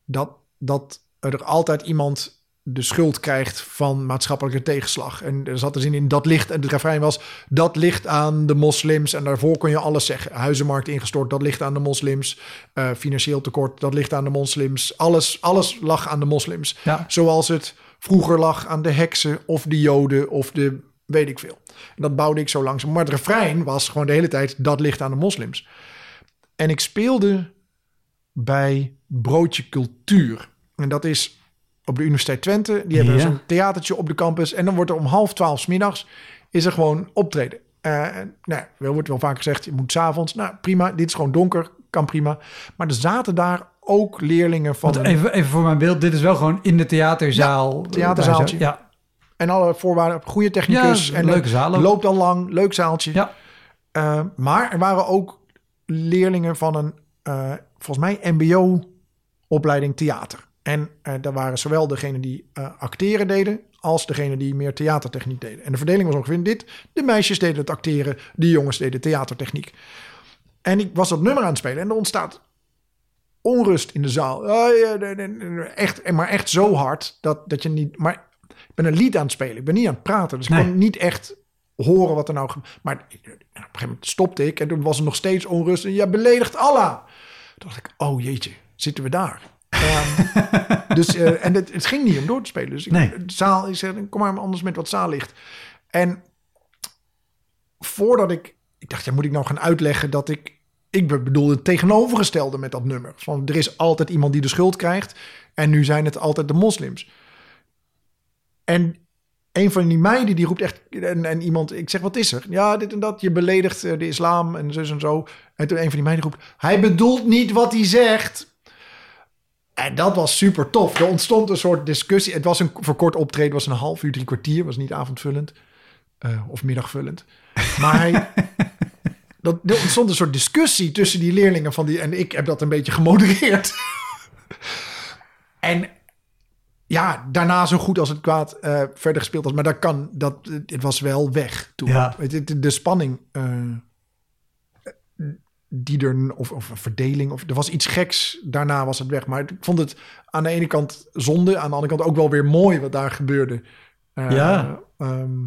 dat, dat er altijd iemand de schuld krijgt van maatschappelijke tegenslag. En er zat er zin in dat ligt, en het refrein was, dat ligt aan de moslims. En daarvoor kon je alles zeggen. Huizenmarkt ingestort, dat ligt aan de moslims. Eh, financieel tekort, dat ligt aan de moslims. Alles, alles lag aan de moslims. Ja. Zoals het vroeger lag aan de heksen of de joden of de weet ik veel. En dat bouwde ik zo langzaam. Maar het refrein was gewoon de hele tijd, dat ligt aan de moslims. En ik speelde bij Broodje Cultuur. En dat is op de Universiteit Twente. Die hebben Ja. zo'n theatertje op de campus. En dan wordt er om half twaalf 's middags is er gewoon optreden. Eh, en, nou, er wordt wel vaak gezegd, je moet s'avonds. Nou, prima. Dit is gewoon donker. Kan prima. Maar er zaten daar ook leerlingen van... Want even, even voor mijn beeld, dit is wel gewoon in de theaterzaal. theaterzaaltje. Ja, En alle voorwaarden, goede technicus. Ja, en leuke zaal. Loopt al lang, leuk zaaltje. ja. Uh, maar er waren ook leerlingen van een, uh, volgens mij, MBO-opleiding theater. En uh, daar waren zowel degenen die uh, acteren deden, als degenen die meer theatertechniek deden. En de verdeling was ongeveer dit. De meisjes deden het acteren, de jongens deden theatertechniek. En ik was dat nummer aan het spelen en er ontstaat onrust in de zaal. Oh, ja, echt, maar echt zo hard dat, dat je niet... Maar ik ben een lied aan het spelen, ik ben niet aan het praten. Dus ik kon niet echt horen wat er nou... Maar op een gegeven moment stopte ik en toen was er nog steeds onrust. En ja, beledigt Allah. Toen dacht ik, oh jeetje, zitten we daar? Dus, eh, en het, het ging niet om door te spelen. Dus ik, Nee. de zaal, ik zei, kom maar anders met wat zaallicht. En voordat ik... Ik dacht, ja, moet ik nou gaan uitleggen dat ik... Ik bedoelde het tegenovergestelde met dat nummer. Van, er is altijd iemand die de schuld krijgt. En nu zijn het altijd de moslims. En een van die meiden die roept echt... En, en iemand, ik zeg, wat is er? Ja, dit en dat. Je beledigt eh, de islam en zo en zo. En toen een van die meiden roept... Hij bedoelt niet wat hij zegt. En dat was super tof. Er ontstond een soort discussie. Het was een verkort optreden. was een half uur, drie kwartier. was niet avondvullend. eh, of middagvullend. Maar hij... Dat, er ontstond een soort discussie tussen die leerlingen van die... En ik heb dat een beetje gemodereerd. en ja, daarna zo goed als het kwaad eh, verder gespeeld was. Maar daar kan, dat, het was wel weg toen. Ja. Het- de spanning eh, die er, of, of een verdeling, of er was iets geks. Daarna was het weg. Maar ik vond het aan de ene kant zonde, aan de andere kant ook wel weer mooi wat daar gebeurde. Eh, Ja. ehm,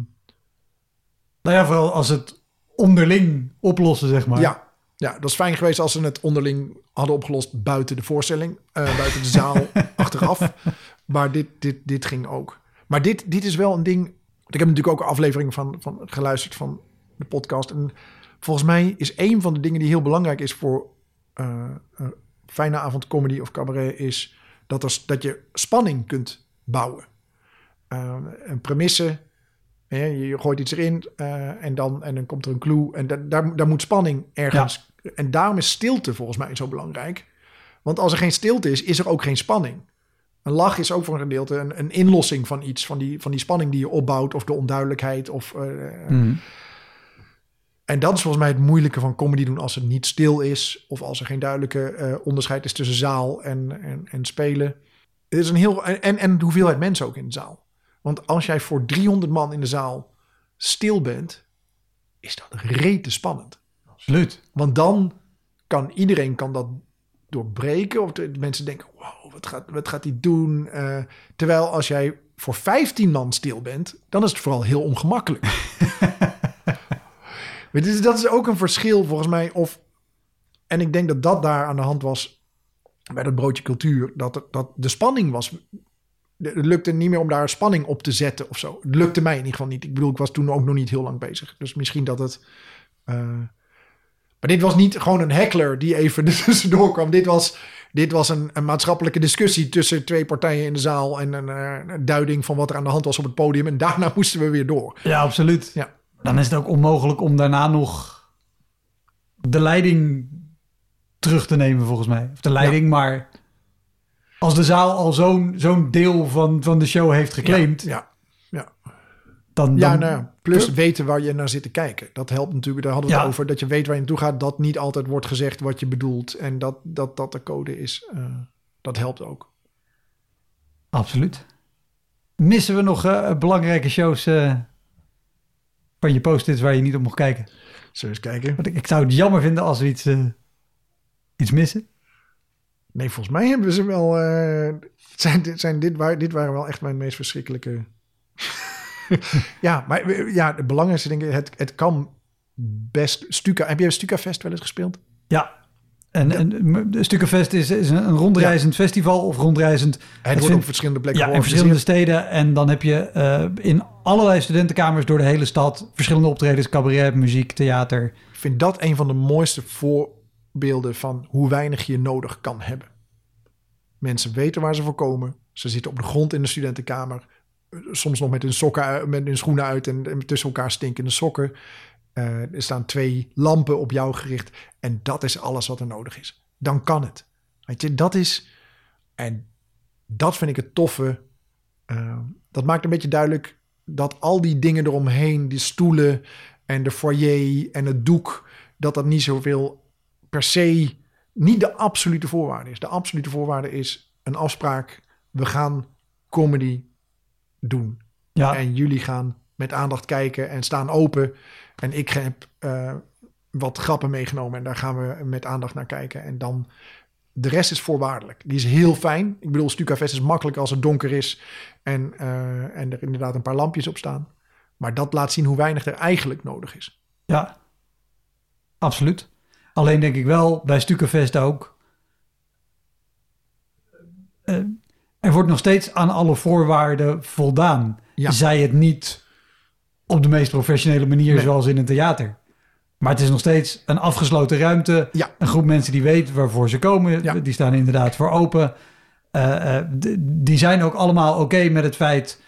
Nou ja, vooral als het onderling oplossen, zeg maar. ja, ja, dat is fijn geweest als ze het onderling hadden opgelost buiten de voorstelling, eh, buiten de zaal, achteraf. Maar dit, dit, dit ging ook. Maar dit, dit is wel een ding. Ik heb natuurlijk ook een aflevering van, van geluisterd van de podcast. En volgens mij is een van de dingen die heel belangrijk is voor eh, een fijne avond comedy of cabaret, is dat, er, dat je spanning kunt bouwen. Eh, een premisse. hè, Je, gooit iets erin eh, en, dan, en dan komt er een clue. En da- daar, daar moet spanning ergens. En daarom is stilte volgens mij zo belangrijk. Want als er geen stilte is, is er ook geen spanning. Een lach is ook voor een gedeelte een, een inlossing van iets, van die, van die spanning die je opbouwt, of de onduidelijkheid. Of, eh, Mhm. En dat is volgens mij het moeilijke van comedy doen als het niet stil is, of als er geen duidelijke eh, onderscheid is tussen zaal en, en, en spelen. Het is een heel, en, en, de hoeveelheid mensen ook in de zaal. Want als jij voor 300 man in de zaal stil bent, is dat rete spannend. Absoluut. Want dan kan iedereen kan dat doorbreken. Of de mensen denken, wow, wat gaat, wat gaat hij doen? Eh, terwijl als jij voor 15 man stil bent, dan is het vooral heel ongemakkelijk. Maar dit is- dat is ook een verschil volgens mij. Of, en ik denk dat dat daar aan de hand was bij dat broodje cultuur. Dat, er- dat de spanning was. Het lukte niet meer om daar spanning op te zetten of zo. Het lukte mij in ieder geval niet. Ik bedoel, ik was toen ook nog niet heel lang bezig. Dus misschien dat het... eh, maar dit was niet gewoon een heckler die even er tussendoor kwam. Dit was, dit was een, een maatschappelijke discussie tussen twee partijen in de zaal. En een, eh, een duiding van wat er aan de hand was op het podium. En daarna moesten we weer door. Ja, absoluut. Ja. Dan is het ook onmogelijk om daarna nog de leiding terug te nemen, volgens mij. Of de leiding, maar als de zaal al zo'n zo'n deel van, van de show heeft geclaimd, Ja, ja. dan, ja dan nou, ja. plus weten waar je naar zit te kijken. Dat helpt natuurlijk. Daar hadden we Ja. het over. Dat je weet waar je naartoe gaat. Dat niet altijd wordt gezegd wat je bedoelt. En dat dat, dat de code is. eh, dat helpt ook. absoluut. Missen we nog eh, belangrijke shows eh, van je post-its waar je niet op mocht kijken? Zullen we eens kijken? Want ik, ik zou het jammer vinden als we iets, eh, iets missen. Nee, volgens mij hebben ze wel. eh, zijn, dit- zijn dit, waar, dit waren wel echt mijn meest verschrikkelijke. ja, maar eh, ja, het belangrijkste denk ik, het, het kan best. Stuka, heb jij Stuka Fest wel eens gespeeld? Ja. En, en de Stukkenfest is, is een rondreizend festival of rondreizend. Het wordt op verschillende plekken Ja, in verschillende steden. En dan heb je eh, in allerlei studentenkamers door de hele stad verschillende optredens, cabaret, muziek, theater. Ik vind dat een van de mooiste voorbeelden van hoe weinig je nodig kan hebben. Mensen weten waar ze voor komen. Ze zitten op de grond in de studentenkamer. Eh, Soms nog met hun, sokken, uit- met hun schoenen uit en, en tussen elkaar stinkende sokken. Eh, er staan twee lampen op jou gericht. En dat is alles wat er nodig is. Dan kan het. Weet je, dat is. En dat vind ik het toffe. Eh, dat maakt een beetje duidelijk dat al die dingen eromheen, die stoelen en de foyer en het doek, dat dat niet zoveel per se niet de absolute voorwaarde is. De absolute voorwaarde is een afspraak. We gaan comedy doen. Ja, En jullie gaan met aandacht kijken en staan open. En ik heb eh, wat grappen meegenomen en daar gaan we met aandacht naar kijken. En dan, de rest is voorwaardelijk. Die is heel fijn. Ik bedoel, Stukafest is makkelijk als het donker is en, eh, en er inderdaad een paar lampjes op staan. Maar dat laat zien hoe weinig er eigenlijk nodig is. Ja, absoluut. Alleen denk ik wel bij Stukenvest ook. eh, er wordt nog steeds aan alle voorwaarden voldaan. Ja. Zij het niet op de meest professionele manier Nee. zoals in een theater. Maar het is nog steeds een afgesloten ruimte. Ja. Een groep mensen die weten waarvoor ze komen. Ja. Die staan inderdaad voor open. Eh, eh, die zijn ook allemaal oké met het feit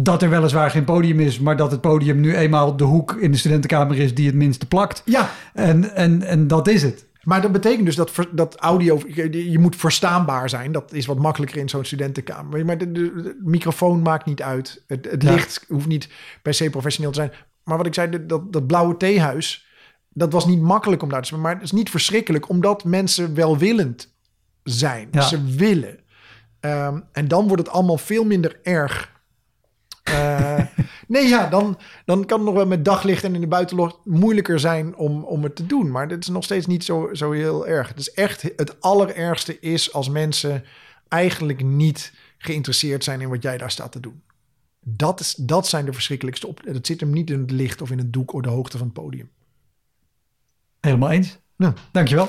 dat er weliswaar geen podium is, maar dat het podium nu eenmaal de hoek in de studentenkamer is die het minste plakt. Ja, En, en, en dat is het. Maar dat betekent dus dat, dat audio, je, je moet verstaanbaar zijn. Dat is wat makkelijker in zo'n studentenkamer. Maar de, de- de microfoon maakt niet uit. Het, het Ja. licht hoeft niet per se professioneel te zijn. Maar wat ik zei, dat, dat blauwe theehuis, dat was niet makkelijk om daar te spelen. Maar het is niet verschrikkelijk, omdat mensen welwillend zijn. Ja. Ze willen. Ehm, en dan wordt het allemaal veel minder erg. Eh, nee, ja, dan, dan kan het nog wel met daglicht en in de buitenlucht moeilijker zijn om, om het te doen. Maar dat is nog steeds niet zo, zo heel erg. Het is echt het allerergste is als mensen eigenlijk niet geïnteresseerd zijn in wat jij daar staat te doen. Dat, is, dat zijn de verschrikkelijkste op. Het zit hem niet in het licht of in het doek of de hoogte van het podium. Helemaal eens. Ja. Dankjewel.